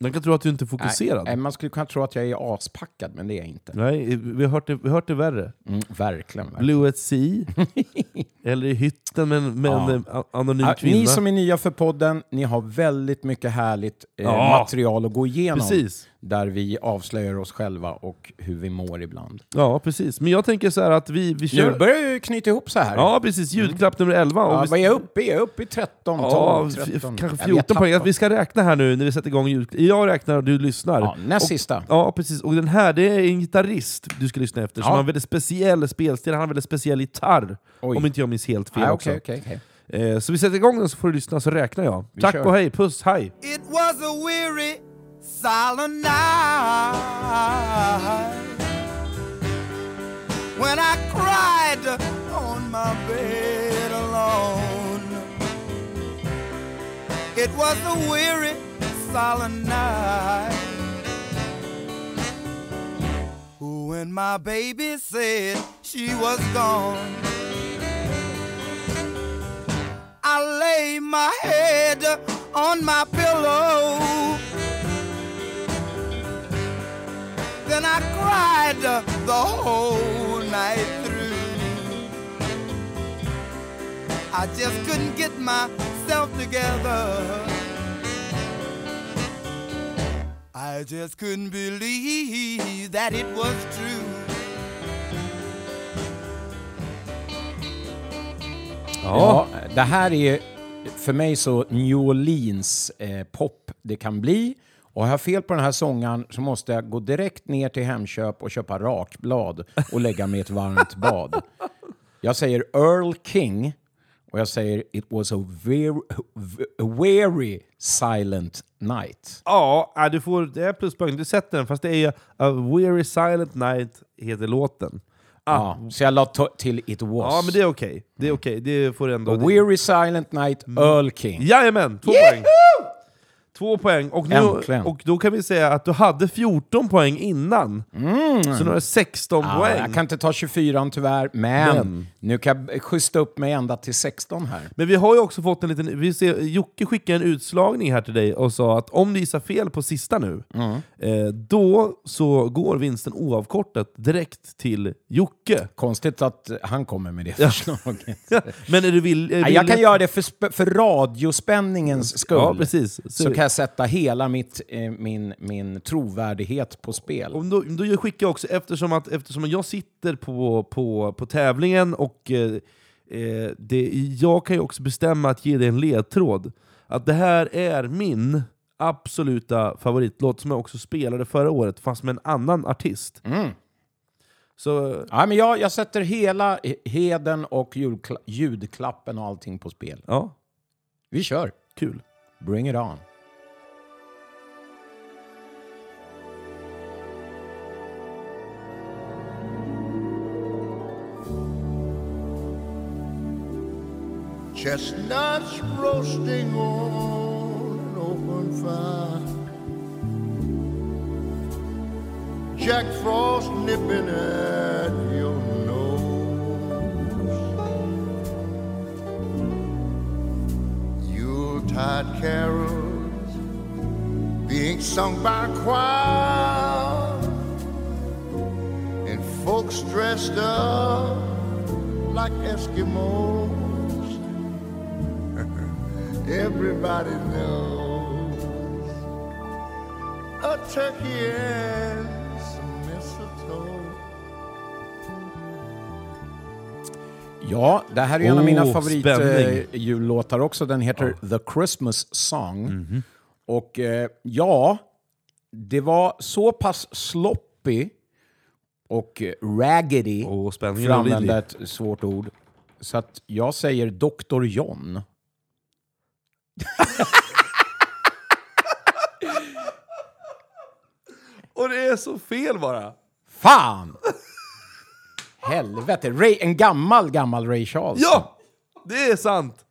[SPEAKER 1] Man kan tro att du inte är fokuserad.
[SPEAKER 2] Nej, man skulle kunna tro att jag är aspackad, men det är jag inte.
[SPEAKER 1] Nej, vi har hört det, vi har hört det värre.
[SPEAKER 2] Mm, verkligen. verkligen.
[SPEAKER 1] Blue at Sea. Eller i hytten med, med
[SPEAKER 2] Ja.
[SPEAKER 1] en eh, anonym kvinna.
[SPEAKER 2] ni som är nya för podden, ni har väldigt mycket härligt eh,
[SPEAKER 1] Ja.
[SPEAKER 2] material att gå igenom.
[SPEAKER 1] Precis.
[SPEAKER 2] Där vi avslöjar oss själva och hur vi mår ibland.
[SPEAKER 1] Ja, precis. Men jag tänker så här att vi, vi
[SPEAKER 2] Nu
[SPEAKER 1] kör...
[SPEAKER 2] börjar ju knyta ihop så här.
[SPEAKER 1] Ja, precis. Ljudklapp nummer 11. Och
[SPEAKER 2] Ja,
[SPEAKER 1] vi-
[SPEAKER 2] vad är jag uppe i? Jag är uppe i 13, 12,
[SPEAKER 1] Ja,
[SPEAKER 2] 13.
[SPEAKER 1] f- kanske
[SPEAKER 2] Ja, vi har
[SPEAKER 1] 14 poäng. Vi ska räkna här nu när vi sätter igång ljud. Jag räknar och du lyssnar.
[SPEAKER 2] Ja, näst
[SPEAKER 1] och,
[SPEAKER 2] sista.
[SPEAKER 1] Ja, precis. Och den här, det är en gitarrist du ska lyssna efter, som har en väldigt speciell spelstil. Han har en väldigt speciell gitarr.
[SPEAKER 2] Oj.
[SPEAKER 1] Om inte jag minns helt fel
[SPEAKER 2] Ja,
[SPEAKER 1] också.
[SPEAKER 2] okej, okej.
[SPEAKER 1] Eh, så vi sätter igång den så får du lyssna, så räknar jag.
[SPEAKER 2] Vi
[SPEAKER 1] Tack
[SPEAKER 2] kör.
[SPEAKER 1] och hej, puss, hej!
[SPEAKER 8] It was a weary, silent night when I cried on my bed alone. It was a weary, silent night when my baby said she was gone. I lay my head on my pillow. Then I cried the whole night through. I just couldn't get myself together. I just couldn't believe that it was true.
[SPEAKER 2] Ja, det här är för mig så New Orleans eh, pop det kan bli. Och har jag fel på den här sången så måste jag gå direkt ner till Hemköp och köpa rakblad och lägga mig i ett varmt bad. Jag säger Earl King Och jag säger it was a very, very silent night.
[SPEAKER 1] Ja, du får, det är pluspoäng. Du sätter den, fast det är A Weary Silent Night heter låten. Ah.
[SPEAKER 2] Ja, så jag la till it was.
[SPEAKER 1] Ja, men det är okej. Det är okej. Det får ändå...
[SPEAKER 2] Weary silent night, Earl King.
[SPEAKER 1] Jajamän, två poäng. Två poäng. Och, nu,
[SPEAKER 2] Äntligen.
[SPEAKER 1] och då kan vi säga att du hade 14 poäng innan. Så nu har du 16
[SPEAKER 2] Ja,
[SPEAKER 1] poäng.
[SPEAKER 2] jag kan inte ta 24 tyvärr, men,
[SPEAKER 1] Men.
[SPEAKER 2] nu kan jag justa upp mig ända till 16 här.
[SPEAKER 1] Men vi har ju också fått en liten... Vi ser, Jocke skickade en utslagning här till dig och sa att om du gissar fel på sista nu,
[SPEAKER 2] Mm.
[SPEAKER 1] eh, då så går vinsten oavkortat direkt till Jocke.
[SPEAKER 2] Konstigt att han kommer med det förslaget.
[SPEAKER 1] Men är du vill, är
[SPEAKER 2] Nej, jag kan göra det för, för radiospänningens skull.
[SPEAKER 1] Ja, precis.
[SPEAKER 2] Så kan jag sätta hela mitt, eh, min, min trovärdighet på spel.
[SPEAKER 1] Om då, då jag skickar också, eftersom, att, eftersom jag sitter på, på, på tävlingen och eh, eh, det, jag kan ju också bestämma att ge dig en ledtråd. Att det här är min absoluta favoritlåt som jag också spelade förra året, fast med en annan artist.
[SPEAKER 2] Mm.
[SPEAKER 1] Så
[SPEAKER 2] Ja, men jag, jag sätter hela he- heden och ljudkla- ljudklappen och allting på spel.
[SPEAKER 1] ja,
[SPEAKER 2] Vi kör!
[SPEAKER 1] kul.
[SPEAKER 2] Bring it on.
[SPEAKER 3] Chestnuts roasting on an open fire. Jack Frost nipping at your nose. Yuletide carols being sung by choir. And folks dressed up like Eskimos. Everybody knows a turkey and some mistletoe.
[SPEAKER 2] Ja, det här är en av mina
[SPEAKER 1] Oh,
[SPEAKER 2] favoritjullåtar också. Den heter The Christmas Song. Och eh, ja, det var så pass sloppy och eh, raggedy,
[SPEAKER 1] spänningen
[SPEAKER 2] för att använda ett svårt ord, så att jag säger Dr. John.
[SPEAKER 1] Och det är så fel bara!
[SPEAKER 2] Fan! Helvete, Ray, en gammal, gammal Ray Charles.
[SPEAKER 1] Ja! Det är sant!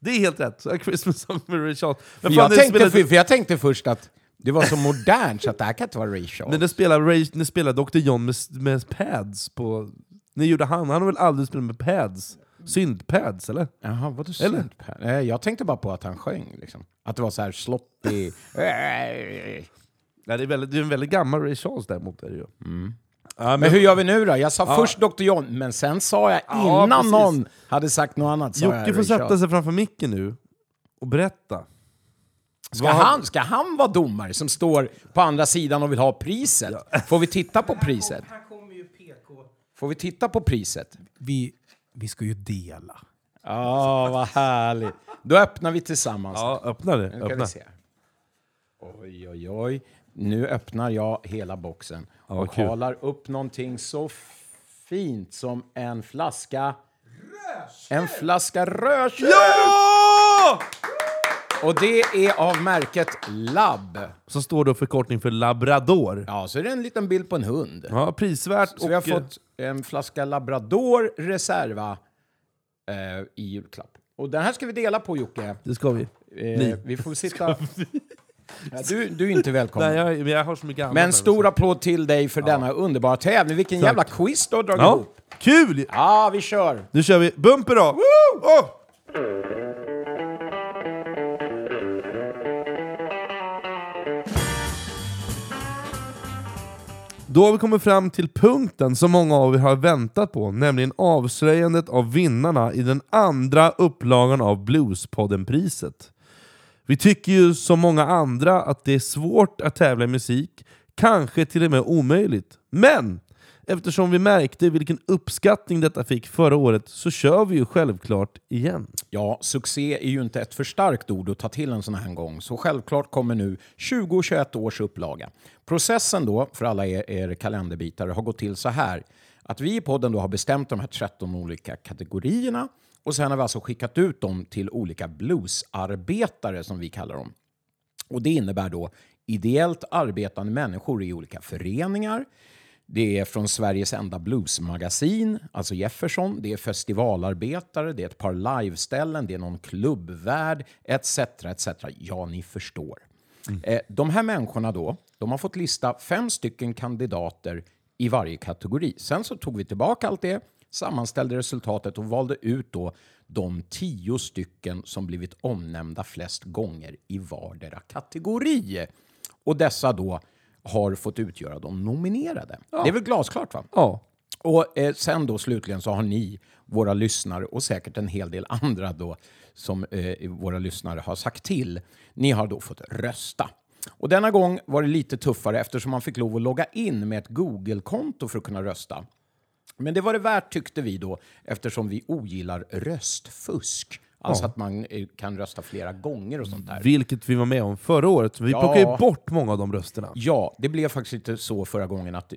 [SPEAKER 1] Det är helt rätt. A Christmas Song med Ray Charles. Men
[SPEAKER 2] För
[SPEAKER 1] fan,
[SPEAKER 2] jag, tänkte,
[SPEAKER 1] spelade-
[SPEAKER 2] för, för jag tänkte först att det var så modernt så att det här kan inte vara Ray Charles.
[SPEAKER 1] Men det spelar, Ray, det spelar Dr John med, med pads på... När gjorde han? Han har väl aldrig spelat med pads? Syntpads eller?
[SPEAKER 2] Jaha, vadå
[SPEAKER 1] Eller?
[SPEAKER 2] synt? Eh, Jag tänkte bara på att han sjöng. Liksom. Att det var så här sloppy.
[SPEAKER 1] Nej, det, är väldigt, det är en väldigt gammal Ray Charles däremot. Är det ju.
[SPEAKER 2] men hur gör vi nu då? Jag sa först Dr. John, men sen sa jag
[SPEAKER 1] Ja,
[SPEAKER 2] innan
[SPEAKER 1] precis.
[SPEAKER 2] någon hade sagt något annat. Sa jag
[SPEAKER 1] Jocke får
[SPEAKER 2] Ray
[SPEAKER 1] sätta sig framför micken nu och berätta.
[SPEAKER 2] Ska
[SPEAKER 1] Vad-
[SPEAKER 2] han, ska han vara domare som står på andra sidan och vill ha priset? Får vi titta på priset? Får vi titta på priset?
[SPEAKER 9] Vi, vi ska ju dela.
[SPEAKER 2] Ja, vad härligt. Då öppnar vi tillsammans.
[SPEAKER 1] Ja, öppna det.
[SPEAKER 2] Nu
[SPEAKER 1] Öppna.
[SPEAKER 2] vi se. Oj, oj, oj. Nu öppnar jag hela boxen
[SPEAKER 1] vad
[SPEAKER 2] och
[SPEAKER 1] kul.
[SPEAKER 2] halar upp någonting så fint som en flaska... En flaska rödkött!
[SPEAKER 1] Ja!
[SPEAKER 2] Och det är av märket Lab.
[SPEAKER 1] Så står det förkortning för labrador.
[SPEAKER 2] Ja, så är det en liten bild på en hund.
[SPEAKER 1] Ja, prisvärt.
[SPEAKER 2] Så vi har
[SPEAKER 1] och,
[SPEAKER 2] fått en flaska Labrador Reserva eh, i julklapp. Och den här ska vi dela på Jocke.
[SPEAKER 1] Det ska vi.
[SPEAKER 2] Eh, vi får sitta... Ja, du, du är inte välkommen.
[SPEAKER 1] Nej, jag, men jag har så mycket annat.
[SPEAKER 2] Men stor applåd till dig för denna underbara tävling. Vilken
[SPEAKER 1] Tack.
[SPEAKER 2] jävla quiz du har dragit
[SPEAKER 1] Ja,
[SPEAKER 2] ihop.
[SPEAKER 1] kul!
[SPEAKER 2] Ja, vi kör!
[SPEAKER 1] Nu kör vi bumper då! Åh! Då har vi kommit fram till punkten som många av er har väntat på, nämligen avslöjandet av vinnarna i den andra upplagan av Bluespodden-priset. Vi tycker ju som många andra att det är svårt att tävla i musik, kanske till och med omöjligt. Men eftersom vi märkte vilken uppskattning detta fick förra året så kör vi ju självklart igen.
[SPEAKER 2] Ja, succé är ju inte ett för starkt ord att ta till en sån här gång, så självklart kommer nu 2021 års upplaga. Processen då, för alla er, er kalenderbitare, har gått till så här. Att vi i podden då har bestämt de här 13 olika kategorierna Och sen har vi alltså skickat ut dem till olika bluesarbetare som vi kallar dem. Och det innebär då ideellt arbetande människor i olika föreningar. Det är från Sveriges enda bluesmagasin, alltså Jefferson. Det är festivalarbetare, det är ett par liveställen, det är någon klubbvärd, etc. etc. Ja, ni förstår. Eh, de här människorna då, de har fått lista fem stycken kandidater i varje kategori. Sen så tog vi tillbaka allt det, sammanställde resultatet och valde ut då de tio stycken som blivit omnämnda flest gånger i vardera kategori. Och dessa då har fått utgöra de nominerade. Det är väl glasklart va?
[SPEAKER 1] Ja.
[SPEAKER 2] Och eh, sen då slutligen så har ni, våra lyssnare och säkert en hel del andra då som eh, våra lyssnare har sagt till, ni har då fått rösta. Och denna gång var det lite tuffare eftersom man fick lov att logga in med ett Google-konto för att kunna rösta. Men det var det värt tyckte vi då eftersom vi ogillar röstfusk. Alltså
[SPEAKER 1] Ja.
[SPEAKER 2] att man kan rösta flera gånger och sånt där.
[SPEAKER 1] Vilket vi var med om förra året. Vi
[SPEAKER 2] Ja.
[SPEAKER 1] plockade ju bort många av de rösterna.
[SPEAKER 2] Ja, det blev faktiskt inte så förra gången att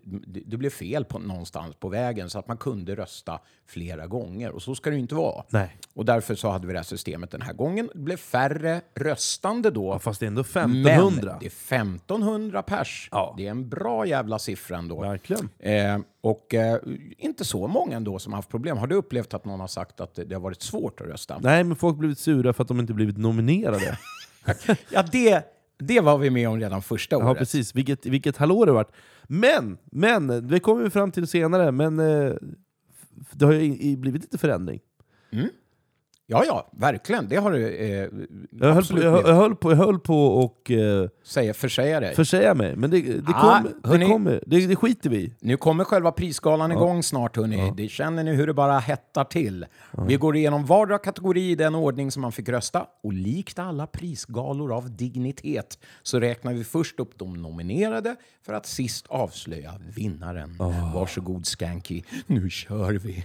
[SPEAKER 2] det, blev fel på, någonstans på vägen så att man kunde rösta flera gånger och så ska det ju inte vara.
[SPEAKER 1] Nej.
[SPEAKER 2] Och därför så hade vi det här systemet den här gången. Det blev färre röstande då.
[SPEAKER 1] Fast det är ändå
[SPEAKER 2] Men
[SPEAKER 1] 1500.
[SPEAKER 2] det är 1500 pers. Det är en bra jävla siffra ändå.
[SPEAKER 1] Verkligen.
[SPEAKER 2] Eh, och eh, inte så många ändå som har haft problem. Har du upplevt att någon har sagt att det, det har varit svårt att rösta?
[SPEAKER 1] Nej, men folk har blivit sura för att de inte blivit nominerade.
[SPEAKER 2] Ja, det, det var vi med om redan första året.
[SPEAKER 1] Ja, precis. Vilket, vilket hallå det varit. Men, men, det kommer vi fram till senare, men eh, det har ju blivit lite förändring.
[SPEAKER 2] Ja, ja, verkligen. Det har du eh,
[SPEAKER 1] Jag höll, på, jag, jag höll på, jag höll på och eh,
[SPEAKER 2] Säga, försäga dig.
[SPEAKER 1] försäga mig, men det, det,
[SPEAKER 2] Ah,
[SPEAKER 1] kom, det,
[SPEAKER 2] hörni.
[SPEAKER 1] kommer, det, det skiter vi i.
[SPEAKER 2] Nu kommer själva prisgalan igång snart hörni. Det känner ni hur det bara hettar till. Vi går igenom vardera kategori i den ordning som man fick rösta. Och likt alla prisgalor av dignitet så räknar vi först upp de nominerade för att sist avslöja vinnaren. Varsågod Skanky, nu kör vi.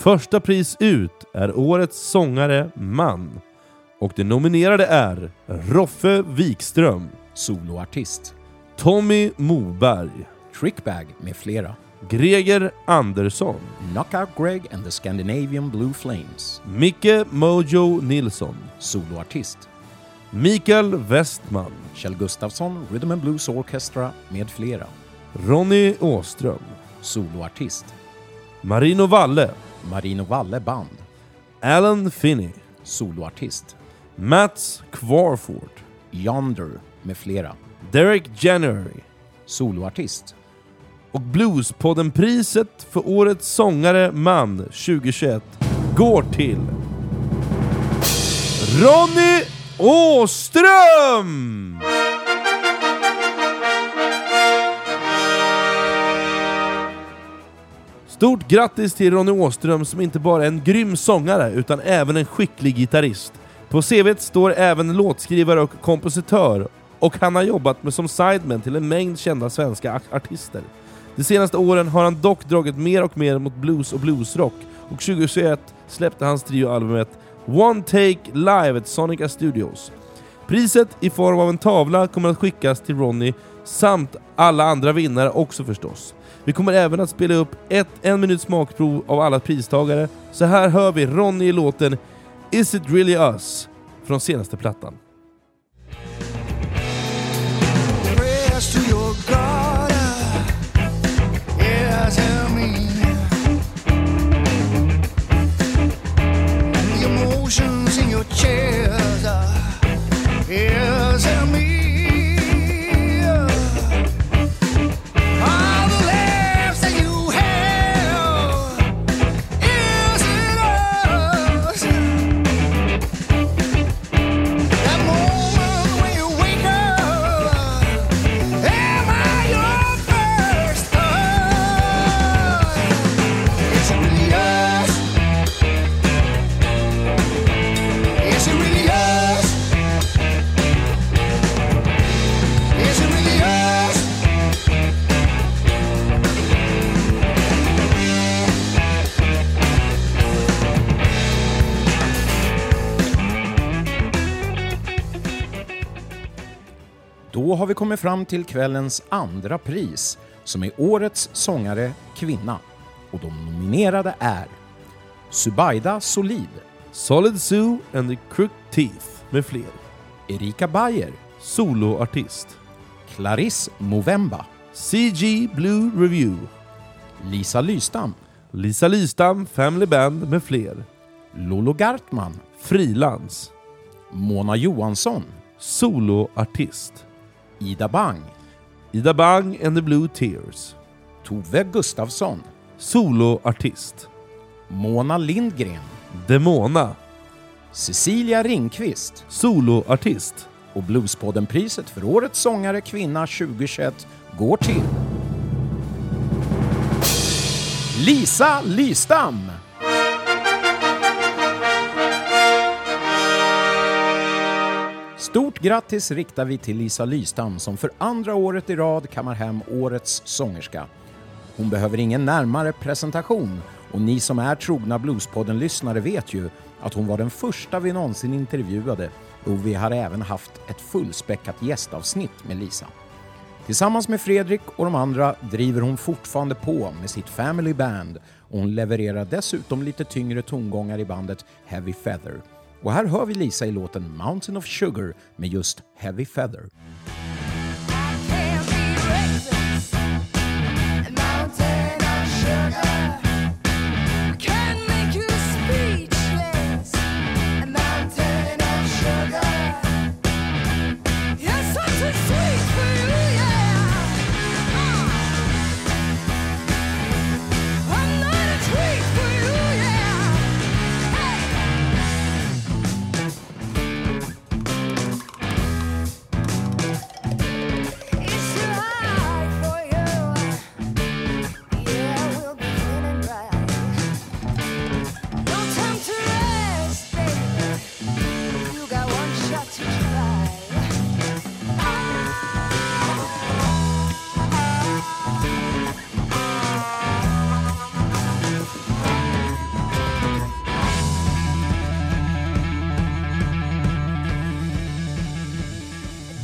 [SPEAKER 1] Första pris ut är Årets sångare man. Och de nominerade är Roffe Wikström,
[SPEAKER 2] Soloartist,
[SPEAKER 1] Tommy Moberg,
[SPEAKER 2] Trickbag med flera.
[SPEAKER 1] Greger Andersson,
[SPEAKER 2] Knockout Greg and the Scandinavian Blue Flames.
[SPEAKER 1] Micke Mojo Nilsson,
[SPEAKER 2] Soloartist.
[SPEAKER 1] Mikael Westman,
[SPEAKER 2] Kjell Gustafsson, Rhythm and Blues Orchestra med flera.
[SPEAKER 1] Ronny Åström,
[SPEAKER 2] Soloartist.
[SPEAKER 1] Marino Valle,
[SPEAKER 2] Marino Valle Band.
[SPEAKER 1] Alan Finney,
[SPEAKER 2] Soloartist.
[SPEAKER 1] Mats Kvarford,
[SPEAKER 2] Yonder med flera.
[SPEAKER 1] Derek January
[SPEAKER 2] Soloartist.
[SPEAKER 1] och Bluespodden-priset för Årets sångare man 2021 går till Ronny Åström! Stort grattis till Ronny Åström som inte bara är en grym sångare utan även en skicklig gitarrist. På CVt står även låtskrivare och kompositör och han har jobbat med som sideman till en mängd kända svenska artister. De senaste åren har han dock dragit mer och mer mot blues och bluesrock och 2021 släppte hans trioalbumet One Take Live at Sonica Studios. Priset i form av en tavla kommer att skickas till Ronny samt alla andra vinnare också förstås. Vi kommer även att spela upp ett en minut smakprov av alla pristagare. Så här hör vi Ronny i låten Is It Really Us från senaste plattan.
[SPEAKER 2] Då har vi kommit fram till kvällens andra pris som är Årets sångare kvinna. Och de nominerade är Subaida Solid,
[SPEAKER 1] Solid Sue and the Crook Teeth med fler.
[SPEAKER 2] Erika Bayer,
[SPEAKER 1] Soloartist.
[SPEAKER 2] Clarisse Movemba,
[SPEAKER 1] CG Blue Review.
[SPEAKER 2] Lisa Lystam,
[SPEAKER 1] Lisa Lystam Family Band med fler.
[SPEAKER 2] Lolo Gartman,
[SPEAKER 1] Frilans.
[SPEAKER 2] Mona Johansson,
[SPEAKER 1] Soloartist.
[SPEAKER 2] Ida Bang,
[SPEAKER 1] Ida Bang and the Blue Tears.
[SPEAKER 2] Tove Gustafsson,
[SPEAKER 1] Soloartist.
[SPEAKER 2] Mona Lindgren,
[SPEAKER 1] Demona.
[SPEAKER 2] Cecilia Ringqvist
[SPEAKER 1] Soloartist.
[SPEAKER 2] och Bluespodden-priset för Årets sångare kvinna 2021 går till Lisa Lystam! Stort grattis riktar vi till Lisa Lystam som för andra året i rad kammar hem Årets sångerska. Hon behöver ingen närmare presentation och ni som är trogna Bluespodden-lyssnare vet ju att hon var den första vi någonsin intervjuade och vi har även haft ett fullspäckat gästavsnitt med Lisa. Tillsammans med Fredrik och de andra driver hon fortfarande på med sitt Family Band och hon levererar dessutom lite tyngre tongångar i bandet Heavy Feather. Och här hör vi Lisa i låten Mountain of Sugar med just Heavy Feather.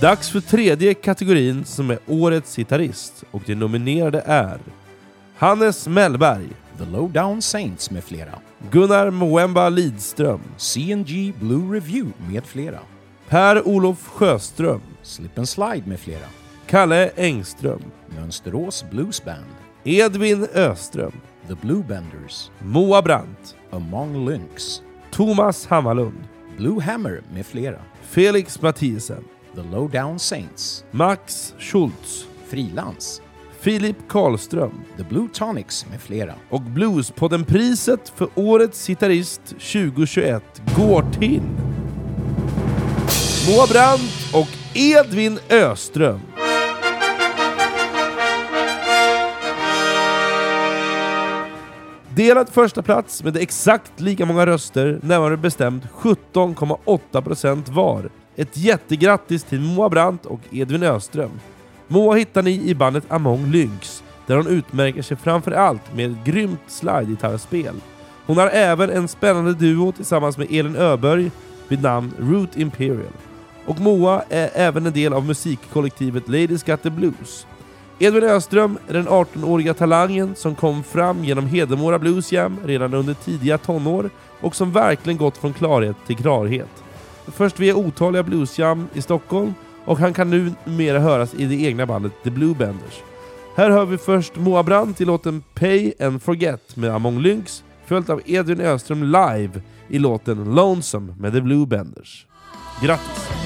[SPEAKER 1] Dags för tredje kategorin som är Årets gitarrist och de nominerade är Hannes Mellberg,
[SPEAKER 2] The Lowdown Saints med flera.
[SPEAKER 1] Gunnar Mwemba Lidström,
[SPEAKER 2] CNG Blue Review med flera.
[SPEAKER 1] Per-Olof Sjöström,
[SPEAKER 2] Slip and Slide med flera.
[SPEAKER 1] Kalle Engström,
[SPEAKER 2] Mönsterås Blues Band.
[SPEAKER 1] Edvin Öström,
[SPEAKER 2] The Bluebenders.
[SPEAKER 1] Moa Brandt,
[SPEAKER 2] Among Lynx.
[SPEAKER 1] Thomas Hammarlund,
[SPEAKER 2] Blue Hammer med flera.
[SPEAKER 1] Felix Mathiesen,
[SPEAKER 2] The Lowdown Saints.
[SPEAKER 1] Max Schultz,
[SPEAKER 2] Frilans.
[SPEAKER 1] Filip Karlström
[SPEAKER 2] The Blue Tonics med flera.
[SPEAKER 1] och Bluespodden-priset för Årets gitarrist 2021 går till Moa Brandt och Edvin Öström. Delad första plats med exakt lika många röster, närmare bestämt 17,8% var. Ett jättegrattis till Moa Brandt och Edvin Öström. Moa hittar ni i bandet Among Lynx, där hon utmärker sig framför allt med ett grymt slide-gitarrspel. Hon har även en spännande duo tillsammans med Elin Öberg vid namn Root Imperial. Och Moa är även en del av musikkollektivet Ladies Got The Blues. Edvin Öström är den 18-åriga talangen som kom fram genom Hedemora Blues Jam redan under tidiga tonår och som verkligen gått från klarhet till klarhet. Först via otaliga bluesjam i Stockholm och han kan nu numera höras i det egna bandet The Bluebenders. Här hör vi först Moa Brandt i låten Pay and Forget med Among Lynx, följt av Edvin Öström live i låten Lonesome med The Bluebenders. Grattis!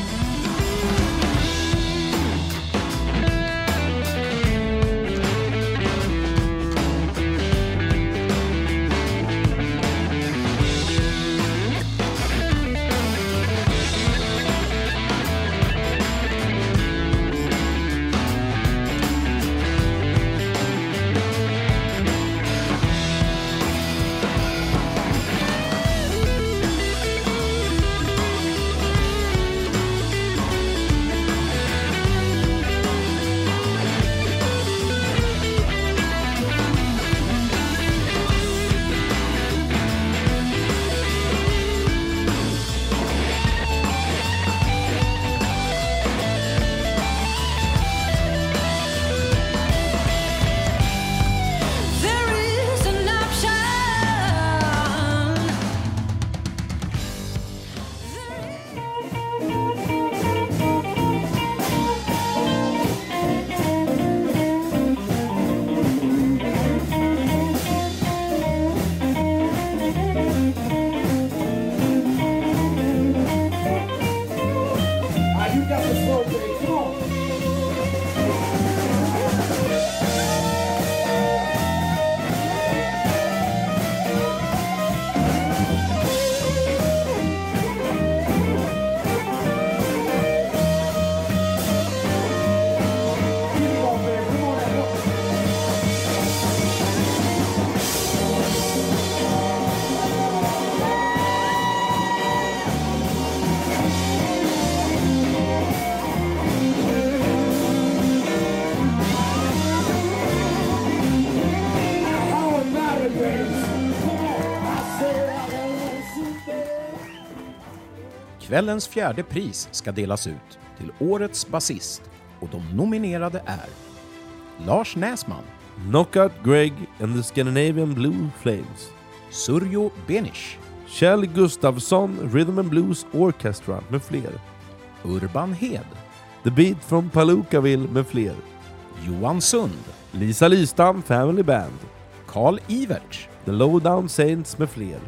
[SPEAKER 2] Kvällens fjärde pris ska delas ut till Årets basist och de nominerade är Lars Näsman,
[SPEAKER 1] Knockout Greg and the Scandinavian Blue Flames.
[SPEAKER 2] Surjo Benish,
[SPEAKER 1] Kjell Gustafsson Rhythm and Blues Orchestra med fler.
[SPEAKER 2] Urban Hed,
[SPEAKER 1] The Beat from Palookaville med fler.
[SPEAKER 2] Johan Sund,
[SPEAKER 1] Lisa Lystam Family Band.
[SPEAKER 2] Karl Iverts,
[SPEAKER 1] The Lowdown Saints med fler.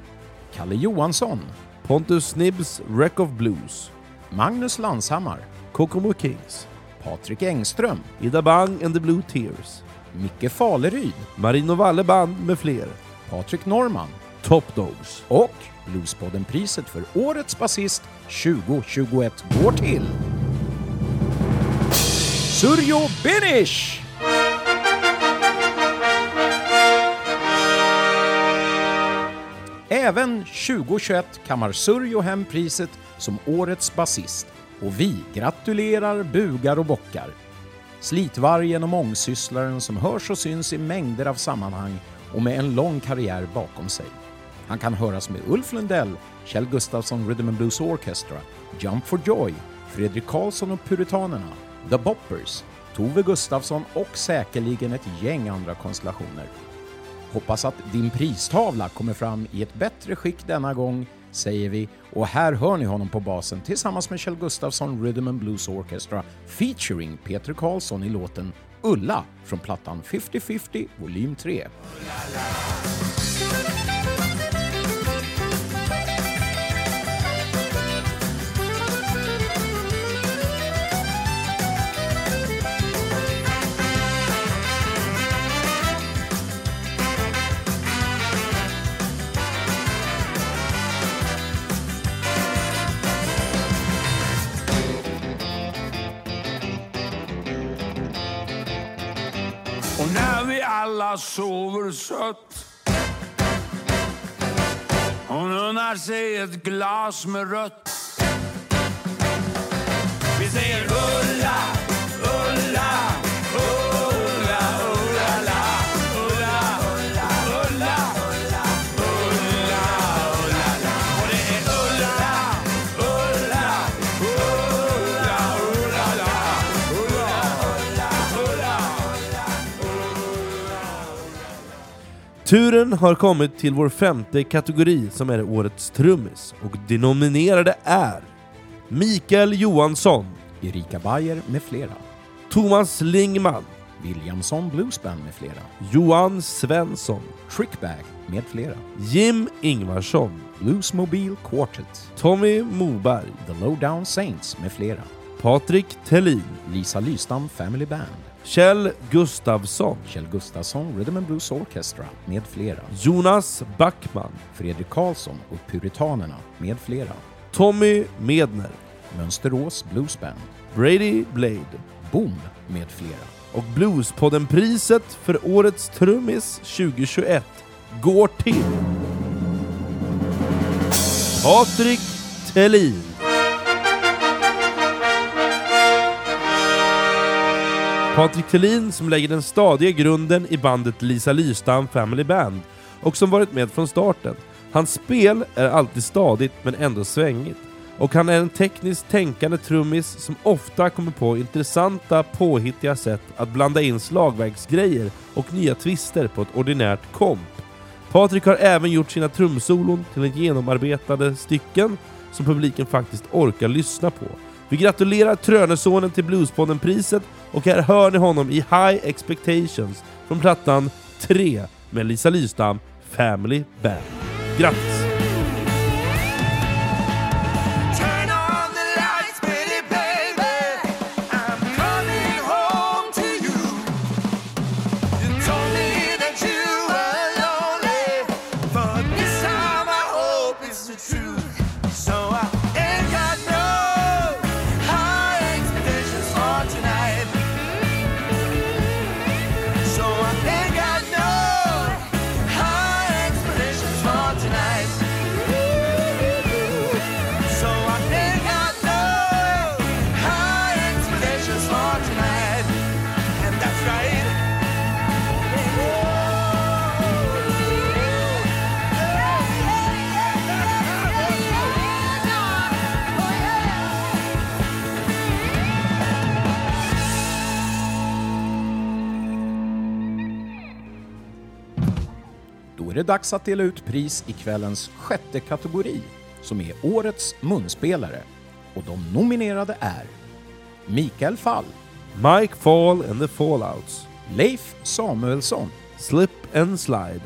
[SPEAKER 2] Kalle Johansson,
[SPEAKER 1] Pontus Snibbs Wreck of Blues.
[SPEAKER 2] Magnus Lanshammar,
[SPEAKER 1] Kokomo Kings.
[SPEAKER 2] Patrik Engström,
[SPEAKER 1] Ida Bang and the Blue Tears.
[SPEAKER 2] Micke Faleryd,
[SPEAKER 1] Marino Valle Band med fler.
[SPEAKER 2] Patrik Norman
[SPEAKER 1] Top Dogs.
[SPEAKER 2] och Bluespodden-priset för Årets basist 2021 går till Surjo Benish! Även 2021 kammar Surjo hem priset som Årets basist och vi gratulerar, bugar och bockar. Slitvargen och mångsysslaren som hörs och syns i mängder av sammanhang och med en lång karriär bakom sig. Han kan höras med Ulf Lundell, Kjell Gustafsson Rhythm and Blues Orchestra, Jump for Joy, Fredrik Karlsson och Puritanerna, The Boppers, Tove Gustafsson och säkerligen ett gäng andra konstellationer. Hoppas att din pristavla kommer fram i ett bättre skick denna gång, säger vi. Och här hör ni honom på basen tillsammans med Kjell Gustafsson Rhythm and Blues Orchestra featuring Peter Karlsson i låten Ulla från plattan 50-50 volym 3.
[SPEAKER 3] Vi sover sött Hon unnar sig ett glas med rött Vi säger Ulla,
[SPEAKER 1] Turen har kommit till vår femte kategori som är Årets trummis och de nominerade är Mikael Johansson,
[SPEAKER 2] Erika Bayer med flera,
[SPEAKER 1] Thomas Lingman,
[SPEAKER 2] Williamson Bluesband med flera,
[SPEAKER 1] Johan Svensson,
[SPEAKER 2] Trickbag med flera,
[SPEAKER 1] Jim Ingvarsson,
[SPEAKER 2] Bluesmobile Quartet,
[SPEAKER 1] Tommy Moberg,
[SPEAKER 2] The Lowdown Saints med flera,
[SPEAKER 1] Patrik Tellin,
[SPEAKER 2] Lisa Lystam Family Band,
[SPEAKER 1] Kjell Gustafsson,
[SPEAKER 2] Kjell Gustafsson Rhythm and Blues Orchestra med flera,
[SPEAKER 1] Jonas Backman,
[SPEAKER 2] Fredrik Karlsson och Puritanerna med flera,
[SPEAKER 1] Tommy Medner,
[SPEAKER 2] Mönsterås Bluesband,
[SPEAKER 1] Brady Blade.
[SPEAKER 2] Boom med flera.
[SPEAKER 1] och Bluespodden-priset för Årets trummis 2021 går till Patrik Tellin. Patrik Thelin som lägger den stadiga grunden i bandet Lisa Lystam Family Band och som varit med från starten. Hans spel är alltid stadigt men ändå svängigt. Och han är en tekniskt tänkande trummis som ofta kommer på intressanta, påhittiga sätt att blanda in slagverksgrejer och nya twister på ett ordinärt komp. Patrik har även gjort sina trumsolon till en genomarbetade stycken som publiken faktiskt orkar lyssna på. Vi gratulerar Trönesonen till Bluespodden-priset och här hör ni honom i High Expectations från plattan 3 med Lisa Lystam Family Band. Grattis!
[SPEAKER 2] Det dags att dela ut pris i kvällens sjätte kategori, som är Årets munspelare. Och de nominerade är Mikael Fall,
[SPEAKER 1] Mike Fall and the Fallouts.
[SPEAKER 2] Leif Samuelsson,
[SPEAKER 1] Slip and Slide.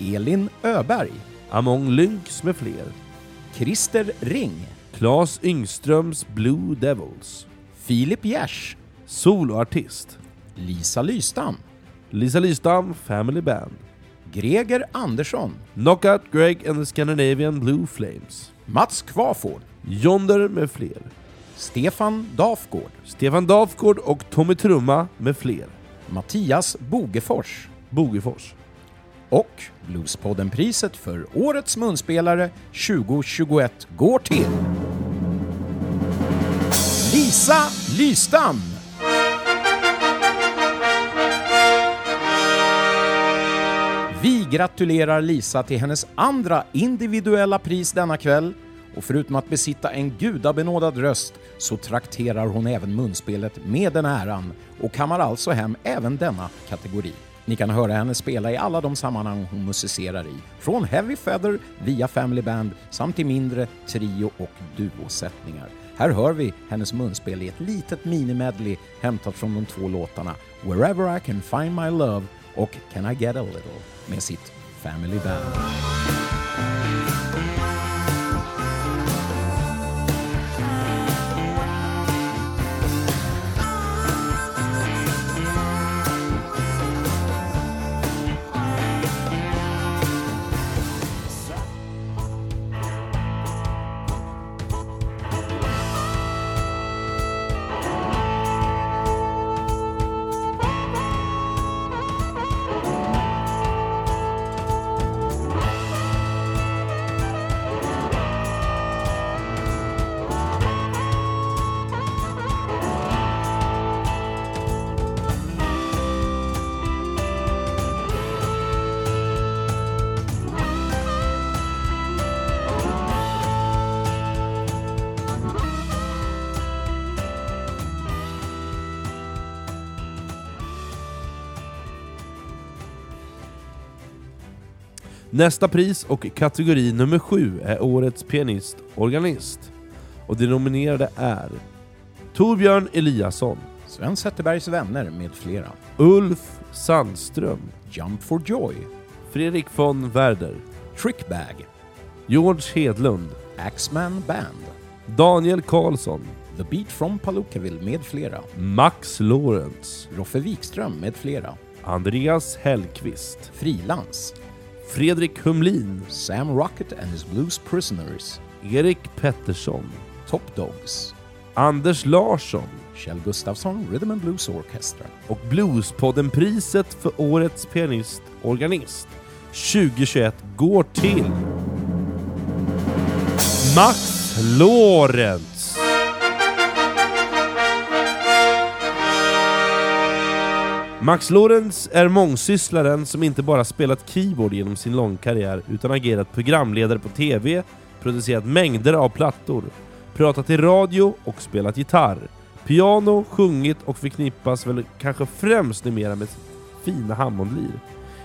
[SPEAKER 2] Elin Öberg,
[SPEAKER 1] Among Lynx med fler.
[SPEAKER 2] Christer Ring,
[SPEAKER 1] Claes Yngströms Blue Devils.
[SPEAKER 2] Filip Gers,
[SPEAKER 1] Soloartist.
[SPEAKER 2] Lisa Lystam,
[SPEAKER 1] Lisa Lystam Family Band.
[SPEAKER 2] Greger Andersson,
[SPEAKER 1] Knockout Greg and the Scandinavian Blue Flames.
[SPEAKER 2] Mats Kvaford,
[SPEAKER 1] Jonder med fler.
[SPEAKER 2] Stefan Dafgård,
[SPEAKER 1] Stefan Dafgård och Tommy Trumma med fler.
[SPEAKER 2] Mattias Bogefors
[SPEAKER 1] Bogefors.
[SPEAKER 2] och Bluespodden-priset för Årets munspelare 2021 går till Lisa Lystam! Vi gratulerar Lisa till hennes andra individuella pris denna kväll och förutom att besitta en gudabenådad röst så trakterar hon även munspelet med den äran och kammar alltså hem även denna kategori. Ni kan höra henne spela i alla de sammanhang hon musicerar i, från Heavy Feather via Family Band samt i mindre trio och duosättningar. Här hör vi hennes munspel i ett litet minimedley hämtat från de två låtarna Wherever I Can Find My Love och Can I Get A Little med sitt Family Band.
[SPEAKER 1] Nästa pris och kategori nummer sju är Årets pianist-organist. Och de nominerade är Torbjörn Eliasson,
[SPEAKER 2] Sven Zetterbergs vänner med flera.
[SPEAKER 1] Ulf Sandström,
[SPEAKER 2] Jump for Joy,
[SPEAKER 1] Fredrik von Werder,
[SPEAKER 2] Trickbag,
[SPEAKER 1] George Hedlund,
[SPEAKER 2] Axman Band,
[SPEAKER 1] Daniel Karlsson,
[SPEAKER 2] The Beat from Palookaville med flera.
[SPEAKER 1] Max Lorentz,
[SPEAKER 2] Roffe Wikström med flera.
[SPEAKER 1] Andreas Hellqvist,
[SPEAKER 2] Frilans,
[SPEAKER 1] Fredrik Humlin,
[SPEAKER 2] Sam Rocket and his Blues Prisoners,
[SPEAKER 1] Erik Pettersson,
[SPEAKER 2] Top Dogs,
[SPEAKER 1] Anders Larsson
[SPEAKER 2] Kjell Gustafsson Rhythm and Blues Orchestra,
[SPEAKER 1] och Bluespodden-priset för Årets pianist-organist 2021 går till Max Lorentz. Max Lorenz är mångsysslaren som inte bara spelat keyboard genom sin lång karriär utan agerat programledare på TV, producerat mängder av plattor, pratat i radio och spelat gitarr, piano, sjungit och förknippas väl kanske främst numera med sitt fina Hammondlir.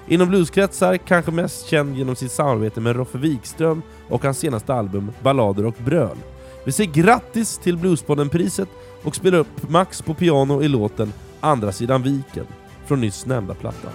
[SPEAKER 1] Inom blueskretsar kanske mest känd genom sitt samarbete med Roffe Wikström och hans senaste album Ballader och bröl. Vi säger grattis till Bluespodden-priset och spelar upp Max på piano i låten Andra sidan viken från nyss nämnda platta.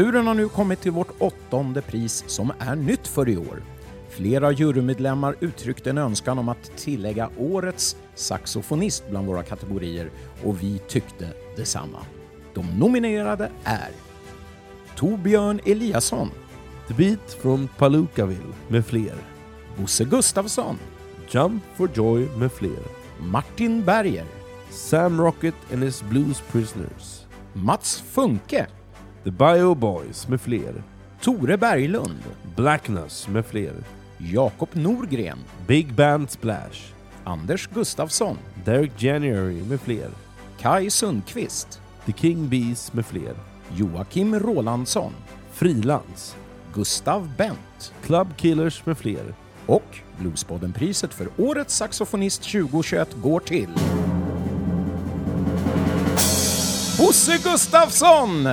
[SPEAKER 2] Turen har nu kommit till vårt åttonde pris som är nytt för i år. Flera jurymedlemmar uttryckte en önskan om att tillägga årets saxofonist bland våra kategorier och vi tyckte detsamma. De nominerade är Torbjörn Eliasson,
[SPEAKER 1] The Beat från Palookaville med fler.
[SPEAKER 2] Bosse Gustafsson,
[SPEAKER 1] Jump for Joy med fler.
[SPEAKER 2] Martin Berger,
[SPEAKER 1] Sam Rocket and his Blues Prisoners.
[SPEAKER 2] Mats Funke,
[SPEAKER 1] The Bio Boys med fler.
[SPEAKER 2] Tore Berglund,
[SPEAKER 1] Blackness med fler.
[SPEAKER 2] Jakob Norgren,
[SPEAKER 1] Big Band Splash.
[SPEAKER 2] Anders Gustafsson,
[SPEAKER 1] Derek January med fler.
[SPEAKER 2] Kai Sundqvist,
[SPEAKER 1] The King Bees med fler.
[SPEAKER 2] Joakim Rolandsson,
[SPEAKER 1] Frilans.
[SPEAKER 2] Gustav Bent
[SPEAKER 1] Club Killers med fler.
[SPEAKER 2] och Bluespoddenpriset för Årets saxofonist 2021 går till Bosse Gustafsson!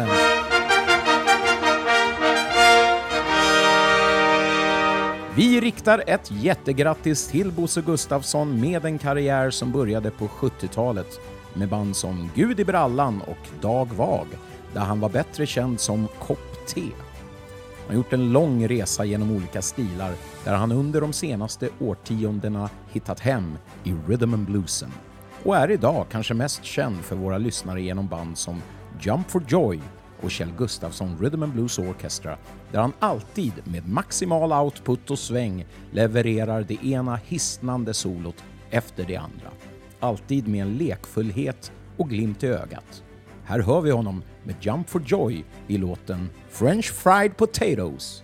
[SPEAKER 2] Vi riktar ett jättegrattis till Bosse Gustafsson med en karriär som började på 70-talet med band som Gud i brallan och Dag Vag, där han var bättre känd som Kopp T. Han har gjort en lång resa genom olika stilar där han under de senaste årtiondena hittat hem i rhythm and bluesen och är idag kanske mest känd för våra lyssnare genom band som Jump for Joy och Kjell Gustafsson Rhythm and Blues Orchestra där han alltid med maximal output och sväng levererar det ena hisnande solot efter det andra. Alltid med en lekfullhet och glimt i ögat. Här hör vi honom med Jump for Joy i låten French Fried Potatoes.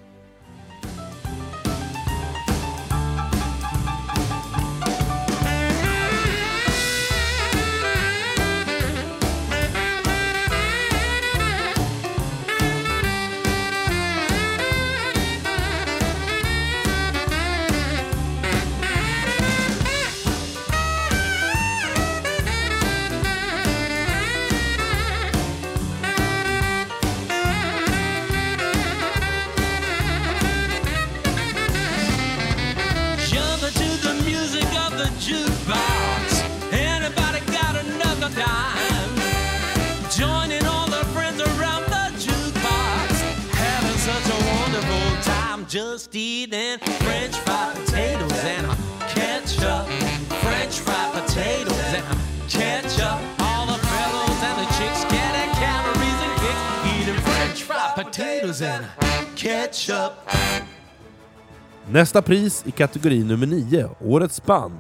[SPEAKER 1] Nästa pris i kategori nummer 9, Årets band.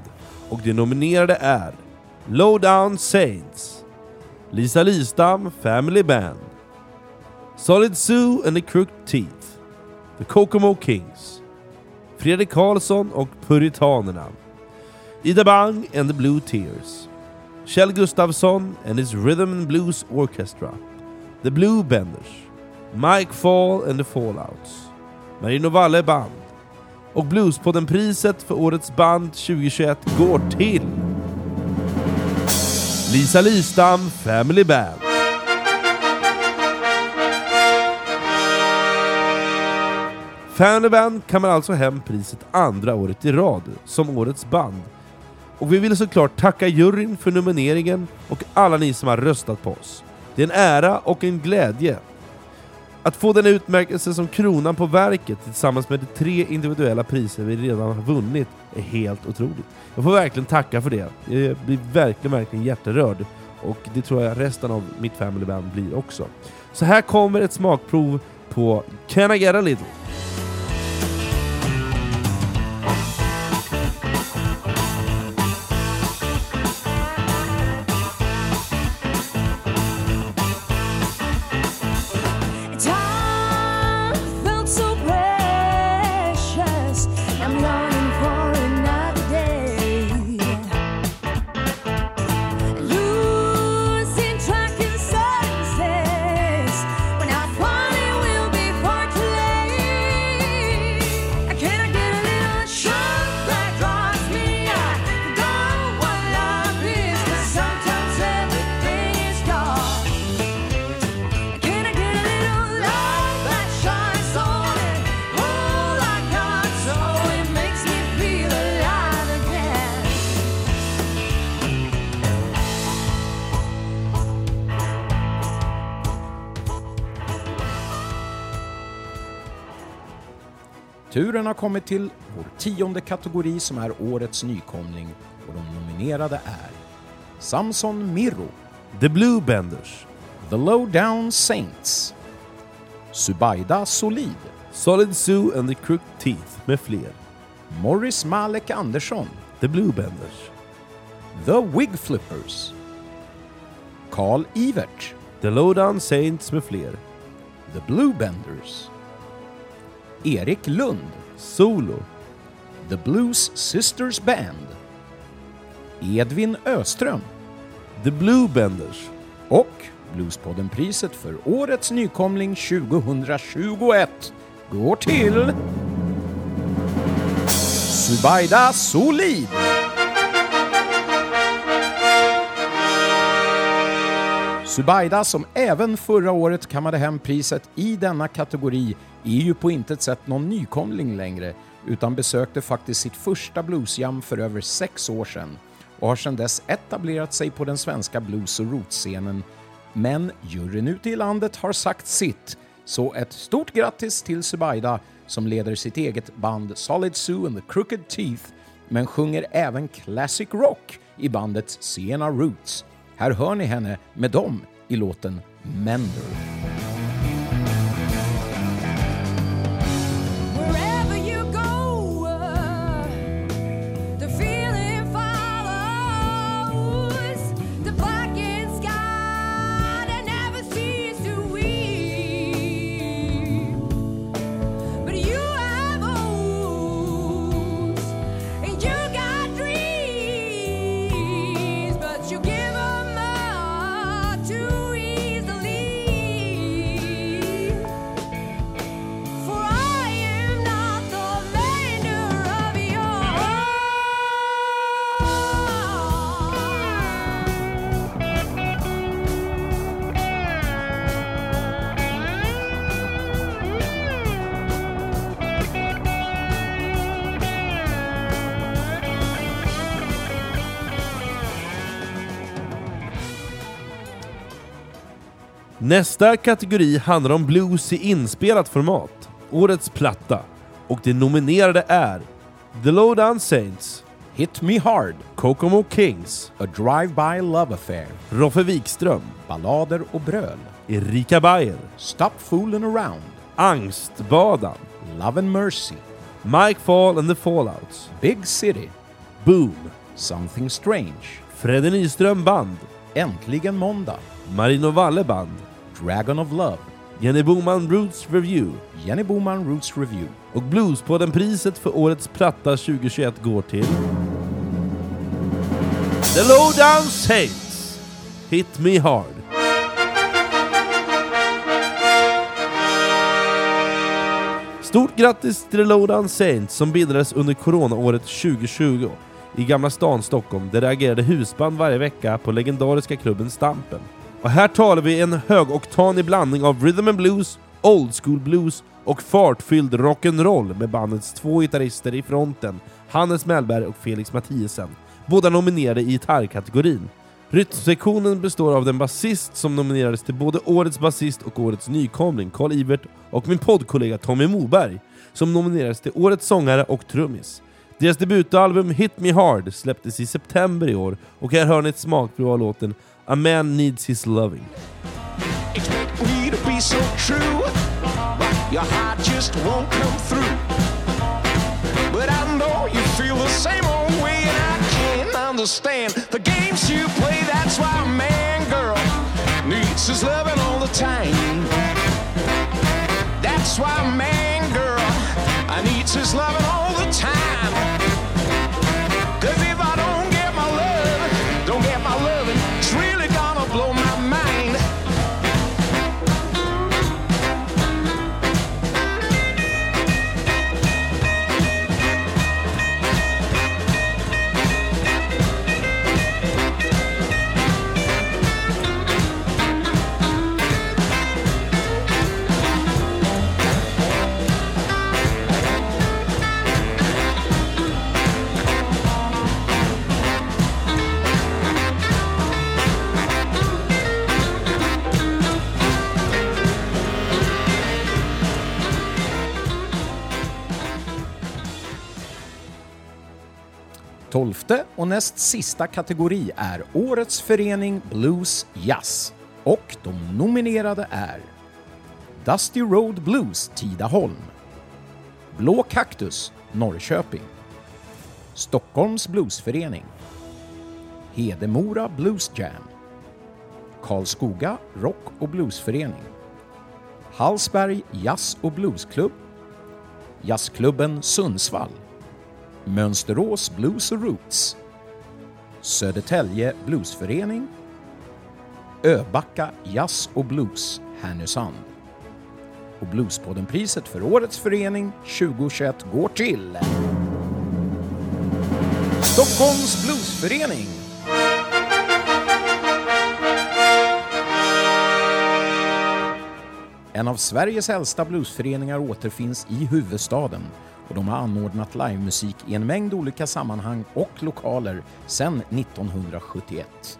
[SPEAKER 1] Och de nominerade är Lowdown Saints, Lisa Listam Family Band, Solid Zoo and the Crooked Teeth, The Kokomo Kings, Fredrik Karlsson och Puritanerna, Ida Bang and the Blue Tears, Kjell Gustafsson and his Rhythm and Blues Orchestra, The Blue Benders, Mike Fall and the Fallouts, Marino Valle Band, och Bluespodden-priset för årets band 2021 går till Lisa Listam Family Band. Family Band kammar alltså hem priset andra året i rad som årets band. Och vi vill såklart tacka juryn för nomineringen och alla ni som har röstat på oss. Det är en ära och en glädje att få den utmärkelse som kronan på verket tillsammans med de tre individuella priser vi redan har vunnit är helt otroligt. Jag får verkligen tacka för det. Jag blir verkligen, verkligen hjärterörd. Och det tror jag resten av mitt Family Band blir också. Så här kommer ett smakprov på Can I Get A Little?
[SPEAKER 2] Turen har kommit till vår tionde kategori som är årets nykomling och de nominerade är Samson Mirro,
[SPEAKER 1] The Blue Benders,
[SPEAKER 2] The Lowdown Saints, Subaida Solid,
[SPEAKER 1] Solid Sue and the Crooked Teeth med fler.
[SPEAKER 2] Morris Malek Andersson,
[SPEAKER 1] The Blue Benders,
[SPEAKER 2] The Wig Flippers, Carl Evert,
[SPEAKER 1] The Lowdown Saints med fler.
[SPEAKER 2] The Blue Benders, Erik Lund,
[SPEAKER 1] Solo,
[SPEAKER 2] The Blues Sisters Band, Edvin Öström.
[SPEAKER 1] The Blue Benders,
[SPEAKER 2] och Bluespodden-priset för årets nykomling 2021 går till Subaida Solid. Subaida, som även förra året kammade hem priset i denna kategori, är ju på intet sätt någon nykomling längre, utan besökte faktiskt sitt första bluesjam för över sex år sedan och har sedan dess etablerat sig på den svenska blues och rotscenen. Men juryn ute i landet har sagt sitt, så ett stort grattis till Subaida som leder sitt eget band Solid Sue and the Crooked Teeth, men sjunger även classic rock i bandet Siena Roots. Här hör ni henne med dem i låten Mender.
[SPEAKER 1] Nästa kategori handlar om blues i inspelat format. Årets platta. Och de nominerade är The Lowdown Saints,
[SPEAKER 2] Hit Me Hard,
[SPEAKER 1] Kokomo Kings,
[SPEAKER 2] A Drive-By Love Affair,
[SPEAKER 1] Roffe Wikström,
[SPEAKER 2] Ballader och bröl,
[SPEAKER 1] Erika Bayer,
[SPEAKER 2] Stop Fooling Around,
[SPEAKER 1] Angstbadan,
[SPEAKER 2] Love and Mercy,
[SPEAKER 1] Mike Fall and the Fallouts,
[SPEAKER 2] Big City,
[SPEAKER 1] Boom,
[SPEAKER 2] Something Strange,
[SPEAKER 1] Fredde Nyström Band,
[SPEAKER 2] Äntligen Måndag,
[SPEAKER 1] Marino Valle Band,
[SPEAKER 2] Dragon of Love,
[SPEAKER 1] Jenny Boman Roots Review
[SPEAKER 2] Jenny Boman Roots Review,
[SPEAKER 1] och Bluespodden-priset för årets platta 2021 går till The Lowdown Saints, Hit Me Hard. Stort grattis till The Lowdown Saints som bildades under coronaåret 2020 i Gamla stan, Stockholm, där det agerade husband varje vecka på legendariska klubben Stampen. Och här talar vi en högoktanig blandning av rhythm and blues, old school blues och fartfylld rock'n'roll med bandets två gitarrister i fronten, Hannes Mellberg och Felix Mathiesen, båda nominerade i gitarrkategorin. Rytmsektionen består av den basist som nominerades till både Årets basist och Årets nykomling, Carl Ivert, och min poddkollega Tommy Moberg, som nominerades till Årets sångare och trummis. Deras debutalbum Hit Me Hard släpptes i september i år, och här hör ni ett smakprov av låten A Man Needs His Loving.
[SPEAKER 3] Expect me to be so true, but your heart just won't come through. But I know you feel the same old way, and I can't understand the games you play. That's why a man, girl, needs his loving all the time. That's why a man, girl, I his loving all
[SPEAKER 2] Tolfte och näst sista kategori är Årets förening Blues Jazz. Och de nominerade är Dusty Road Blues Tidaholm. Blå Kaktus Norrköping. Stockholms Bluesförening. Hedemora Blues Jam. Karlskoga Rock och Bluesförening. Hallsberg Jazz och Bluesklubb. Jazzklubben Sundsvall. Mönsterås Blues och Roots Södertälje Bluesförening Öbacka Jazz och Blues Härnösand och Bluespoddenpriset för årets förening 2021 går till Stockholms Bluesförening. En av Sveriges äldsta bluesföreningar återfinns i huvudstaden och de har anordnat livemusik i en mängd olika sammanhang och lokaler sedan 1971.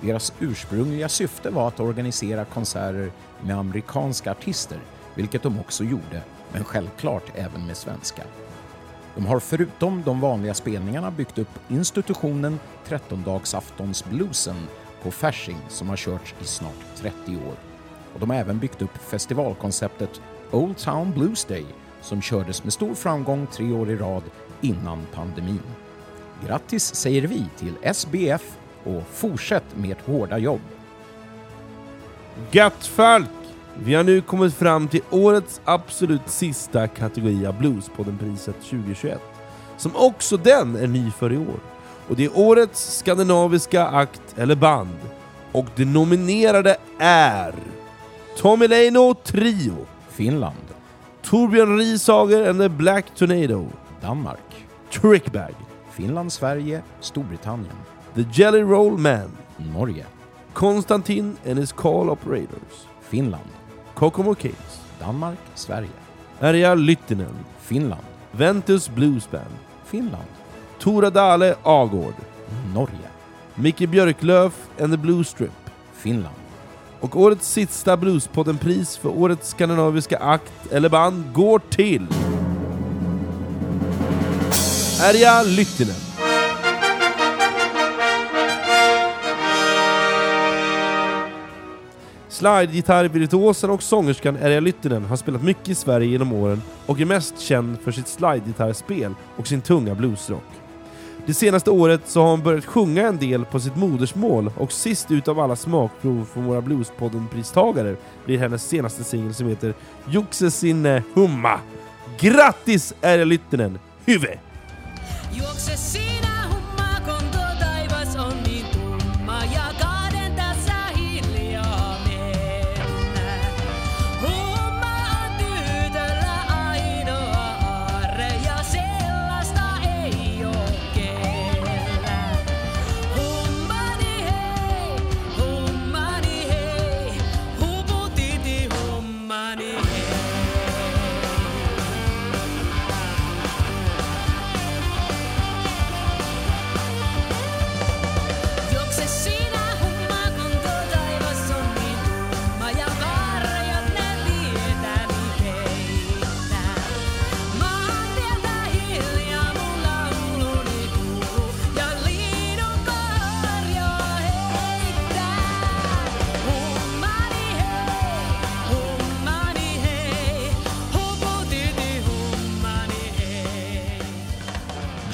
[SPEAKER 2] Deras ursprungliga syfte var att organisera konserter med amerikanska artister, vilket de också gjorde, men självklart även med svenska. De har förutom de vanliga spelningarna byggt upp institutionen 13-dagsaftonsbluesen på Fasching som har körts i snart 30 år. Och de har även byggt upp festivalkonceptet Old Town Blues Day som kördes med stor framgång tre år i rad innan pandemin. Grattis säger vi till SBF och fortsätt med ert hårda jobb.
[SPEAKER 1] Gött folk! Vi har nu kommit fram till årets absolut sista kategori av Bluespodden-priset 2021. Som också den är ny för i år. Och det är årets skandinaviska akt eller band. Och det nominerade är Tommy Leino Trio,
[SPEAKER 2] Finland,
[SPEAKER 1] Torbjörn Risager and the Black Tornado,
[SPEAKER 2] Danmark,
[SPEAKER 1] Trickbag,
[SPEAKER 2] Finland, Sverige, Storbritannien,
[SPEAKER 1] The Jelly Roll Man,
[SPEAKER 2] Norge,
[SPEAKER 1] Konstantin and his Call Operators,
[SPEAKER 2] Finland,
[SPEAKER 1] Kokomo Kings,
[SPEAKER 2] Danmark, Sverige,
[SPEAKER 1] Erja Lyttinen,
[SPEAKER 2] Finland,
[SPEAKER 1] Ventus Blues Band,
[SPEAKER 2] Finland,
[SPEAKER 1] Tora Dale Agård,
[SPEAKER 2] Norge,
[SPEAKER 1] Micke Björklöf and the Blue Strip.
[SPEAKER 2] Finland,
[SPEAKER 1] och årets sista Bluespodden-pris för årets skandinaviska akt eller band går till... Erja Lyttinen. Slidegitarrvirtuosen och sångerskan Erja Lyttinen har spelat mycket i Sverige genom åren och är mest känd för sitt slidegitarrspel och sin tunga bluesrock. Det senaste året så har hon börjat sjunga en del på sitt modersmål och sist ut av alla smakprov från våra Bluespodden-pristagare blir hennes senaste singel som heter Juxe sinne humma. Grattis Erja Lyttinen! Hyve!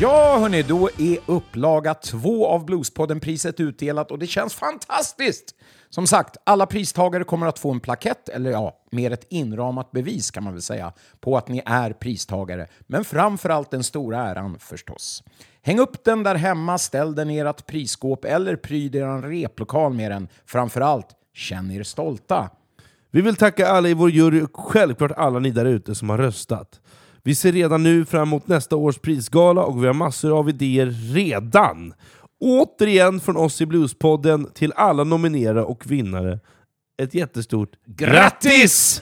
[SPEAKER 10] Ja,
[SPEAKER 2] hörni, då är upplaga två av Bluespodden-priset utdelat och det känns fantastiskt! Som sagt, alla pristagare kommer att få en plakett, eller ja, mer ett inramat bevis kan man väl säga, på att ni är pristagare. Men framförallt den stora äran förstås. Häng upp den där hemma, ställ den i ert prisskåp eller pryd er replokal med den. Framförallt, känn er stolta!
[SPEAKER 1] Vi vill tacka alla i vår jury och självklart alla ni där ute som har röstat. Vi ser redan nu fram emot nästa års prisgala och vi har massor av idéer redan. Återigen från oss i Bluespodden till alla nominerade och vinnare. Ett jättestort grattis!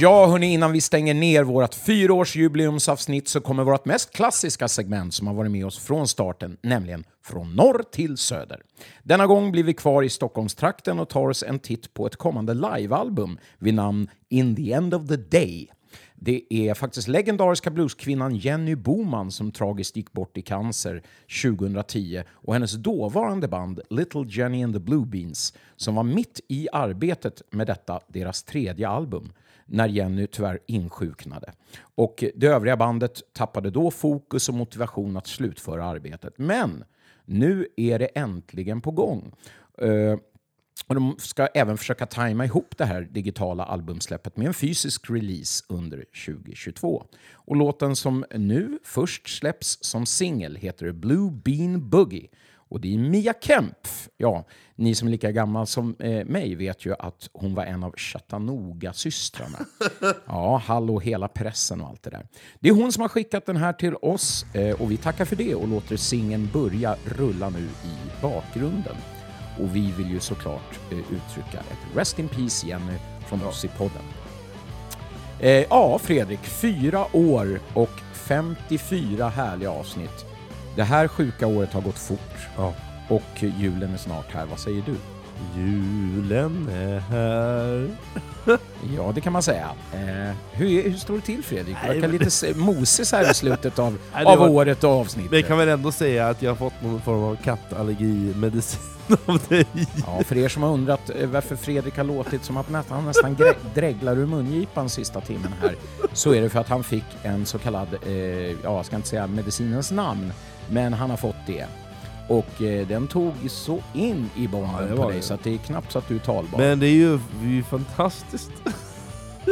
[SPEAKER 2] Ja, hörni, innan vi stänger ner vårt fyraårsjubileumsavsnitt så kommer vårt mest klassiska segment som har varit med oss från starten, nämligen Från norr till söder. Denna gång blir vi kvar i Stockholmstrakten och tar oss en titt på ett kommande livealbum vid namn In the end of the day. Det är faktiskt legendariska blueskvinnan Jenny Boman som tragiskt gick bort i cancer 2010 och hennes dåvarande band Little Jenny and the Blue Beans som var mitt i arbetet med detta, deras tredje album när Jenny tyvärr insjuknade. Och det övriga bandet tappade då fokus och motivation att slutföra arbetet. Men nu är det äntligen på gång. Eh, och de ska även försöka tajma ihop det här digitala albumsläppet med en fysisk release under 2022. Och låten som nu först släpps som singel heter Blue Bean Boogie. Och det är Mia Kempf. Ja, ni som är lika gamla som eh, mig vet ju att hon var en av Chattanooga-systrarna. Ja, hallå hela pressen och allt det där. Det är hon som har skickat den här till oss eh, och vi tackar för det och låter singeln börja rulla nu i bakgrunden. Och vi vill ju såklart eh, uttrycka ett Rest in Peace Jenny från oss i podden. Eh, ja, Fredrik, fyra år och 54 härliga avsnitt. Det här sjuka året har gått fort.
[SPEAKER 1] Ja.
[SPEAKER 2] Och julen är snart här. Vad säger du?
[SPEAKER 1] Julen är här.
[SPEAKER 2] Ja, det kan man säga. Eh, hur, hur står det till Fredrik? Du
[SPEAKER 1] Nej,
[SPEAKER 2] verkar
[SPEAKER 1] men-
[SPEAKER 2] lite se- mosig så här i slutet av,
[SPEAKER 1] Nej, det
[SPEAKER 2] av
[SPEAKER 1] var-
[SPEAKER 2] året och avsnittet.
[SPEAKER 1] Men jag kan väl ändå säga att jag har fått någon form av kattallergimedicin av dig.
[SPEAKER 2] Ja, för er som har undrat eh, varför Fredrik har låtit som att han nästan grä- dreglar ur mungipan sista timmen här, så är det för att han fick en så kallad, eh, ja, jag ska inte säga medicinens namn, men han har fått det. Och eh, den tog så in i
[SPEAKER 1] Ja,
[SPEAKER 2] bomben på dig
[SPEAKER 1] det.
[SPEAKER 2] så att det är knappt så att du är talbar.
[SPEAKER 1] Men det är ju, det är ju fantastiskt.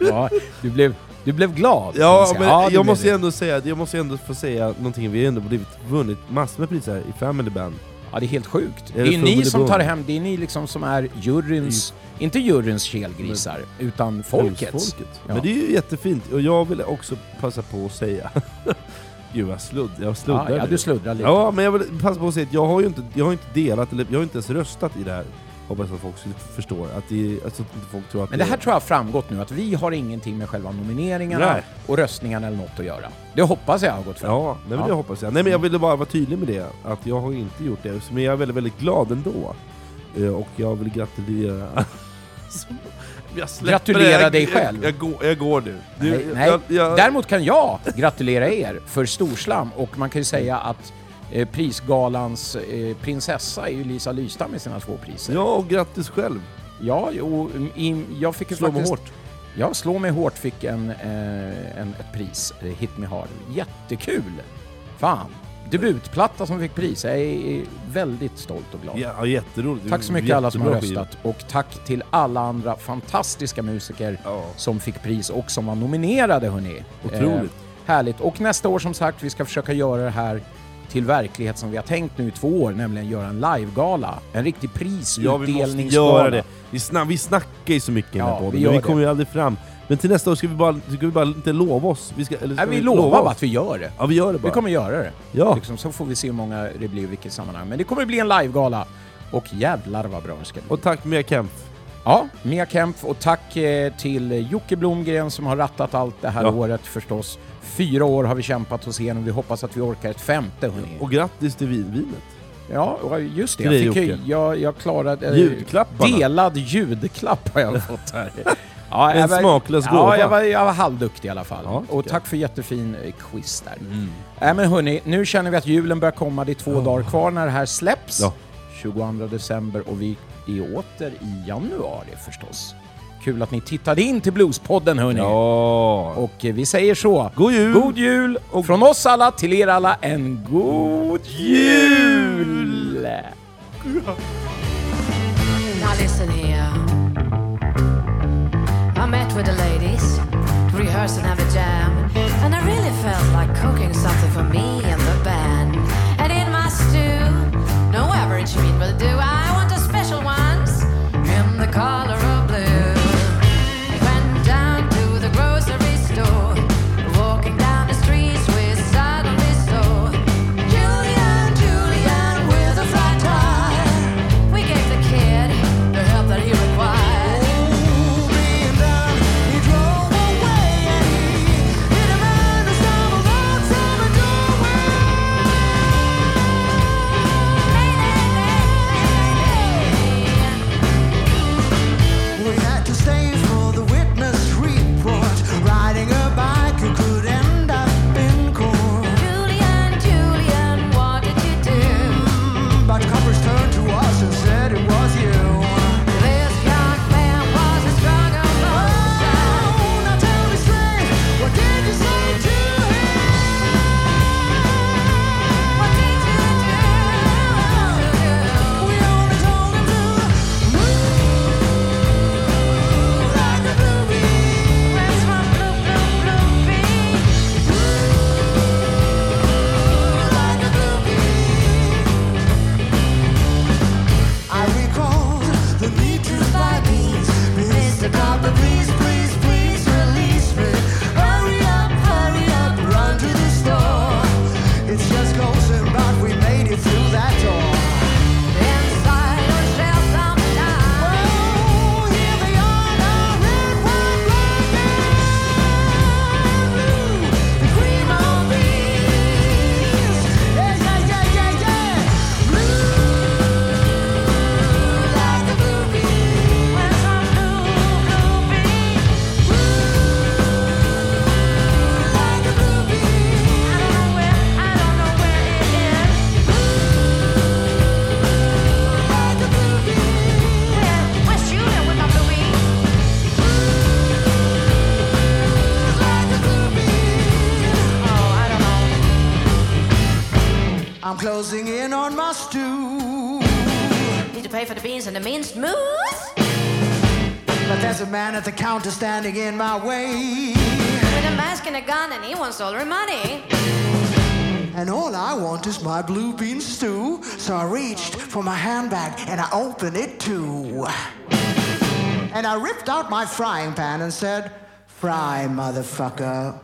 [SPEAKER 2] ja, du, blev, du blev glad.
[SPEAKER 1] Ja, men
[SPEAKER 2] det
[SPEAKER 1] jag måste
[SPEAKER 2] det.
[SPEAKER 1] ändå säga, jag måste ändå få säga någonting. Vi har ändå blivit vunnit massor med priser i Family Band.
[SPEAKER 2] Ja, det är helt sjukt.
[SPEAKER 1] Är
[SPEAKER 2] Det
[SPEAKER 1] det
[SPEAKER 2] är ni som tar hem, det är ni liksom som är juryns, inte juryns kelgrisar, utan folkets.
[SPEAKER 1] Folket.
[SPEAKER 2] Ja.
[SPEAKER 1] Men det är ju jättefint, och jag vill också passa på att säga... Gud vad sludd, jag sluddar
[SPEAKER 2] Ja, ja, du sluddrar lite.
[SPEAKER 1] Ja, men jag vill passa på att säga att jag har ju inte, jag har inte delat, eller jag har inte ens röstat i det här. Hoppas att folk förstår. Att det, alltså, att folk tror att
[SPEAKER 2] Men det här tror jag har framgått nu, att vi har ingenting med själva nomineringarna
[SPEAKER 1] Nej.
[SPEAKER 2] och röstningarna eller något att göra. Det hoppas jag har gått fram.
[SPEAKER 1] Ja, nej, men det hoppas jag. Nej men jag ville bara vara tydlig med det, att jag har inte gjort det. Men jag är väldigt, väldigt glad ändå. Eh, Och jag vill gratulera... jag
[SPEAKER 2] Gratulera
[SPEAKER 1] det.
[SPEAKER 2] dig
[SPEAKER 1] Jag-
[SPEAKER 2] själv.
[SPEAKER 1] Jag, går, jag går nu. Du,
[SPEAKER 2] Nej,
[SPEAKER 1] jag-
[SPEAKER 2] nej.
[SPEAKER 1] Jag, jag,
[SPEAKER 2] Däremot kan jag gratulera er för storslam och man kan ju säga att eh, prisgalans eh, prinsessa är ju Lisa Lystam med sina två priser.
[SPEAKER 1] ja, och grattis själv.
[SPEAKER 2] Ja, jo, i, jag fick ju
[SPEAKER 1] Slå mig
[SPEAKER 2] faktiskt...
[SPEAKER 1] hårt.
[SPEAKER 2] Ja, Slå mig hårt fick en, eh, en, ett pris, eh, Hit Me Hard. Jättekul! Fan! Debutplatta som fick pris. Jag är väldigt stolt och glad.
[SPEAKER 1] Ja, jätteroligt.
[SPEAKER 2] Tack så mycket alla som har röstat och tack till alla andra fantastiska musiker
[SPEAKER 1] Ja.
[SPEAKER 2] som fick pris och som var nominerade hörni.
[SPEAKER 1] Otroligt.
[SPEAKER 2] härligt. Och nästa år som sagt, vi ska försöka göra det här till verklighet som vi har tänkt nu i två år, nämligen göra en livegala. En riktig
[SPEAKER 1] Ja, vi måste
[SPEAKER 2] prisutdelningsgala.
[SPEAKER 1] göra det. Vi, snack, vi snackar ju så mycket den
[SPEAKER 2] Ja,
[SPEAKER 1] här
[SPEAKER 2] vi
[SPEAKER 1] podden,
[SPEAKER 2] gör
[SPEAKER 1] men vi kommer ju aldrig fram. Men till nästa år ska vi bara, ska vi bara inte lova oss. Vi, ska, eller ska
[SPEAKER 2] Nej, vi
[SPEAKER 1] lova
[SPEAKER 2] lovar
[SPEAKER 1] oss?
[SPEAKER 2] bara att vi gör det.
[SPEAKER 1] Ja, vi gör det bara.
[SPEAKER 2] Vi kommer göra det.
[SPEAKER 1] Ja.
[SPEAKER 2] Liksom, så får vi se hur många det blir i vilket sammanhang. Men det kommer bli en livegala. Och jävlar vad bra det ska bli.
[SPEAKER 1] Och tack Mia Kempf.
[SPEAKER 2] Ja, Mia Kempf och tack eh, till Jocke Blomgren som har rattat allt det här
[SPEAKER 1] Ja.
[SPEAKER 2] året förstås. Fyra år har vi kämpat oss igenom, vi hoppas att vi orkar ett femte hörni.
[SPEAKER 1] Och grattis till vinvinet.
[SPEAKER 2] Ja, just det. Jag, fick jag, jag klarade... eh,
[SPEAKER 1] Ljudklapparna.
[SPEAKER 2] Delad ljudklapp har jag fått här. Ja,
[SPEAKER 1] En
[SPEAKER 2] jag var-
[SPEAKER 1] smaklös
[SPEAKER 2] Ja,
[SPEAKER 1] gåva.
[SPEAKER 2] jag var, jag var halvduktig i alla fall.
[SPEAKER 1] Ja,
[SPEAKER 2] och
[SPEAKER 1] jag.
[SPEAKER 2] tack för jättefin eh, quiz där.
[SPEAKER 1] Mm.
[SPEAKER 2] Nej men hörni, nu känner vi att julen börjar komma. Det är två dagar kvar när det här släpps.
[SPEAKER 1] Ja.
[SPEAKER 2] 22 december och vi är åter i januari förstås. Kul att ni tittade in till Bluespodden hörni.
[SPEAKER 1] Ja.
[SPEAKER 2] Och eh, vi säger så.
[SPEAKER 1] God jul!
[SPEAKER 2] God jul! Och från oss alla till er alla en god jul!
[SPEAKER 10] Now listen here. Rehearse and have a jam, and I really felt like cooking something for me
[SPEAKER 11] closing in on my stew.
[SPEAKER 10] Need to pay for the beans and the minced moose?
[SPEAKER 11] But there's a man at the counter standing in my way.
[SPEAKER 10] With a mask and a gun and he wants all our money.
[SPEAKER 11] And all I want is my blue bean stew. So I reached for my handbag and I opened it too. And I ripped out my frying pan and said, Fry, motherfucker.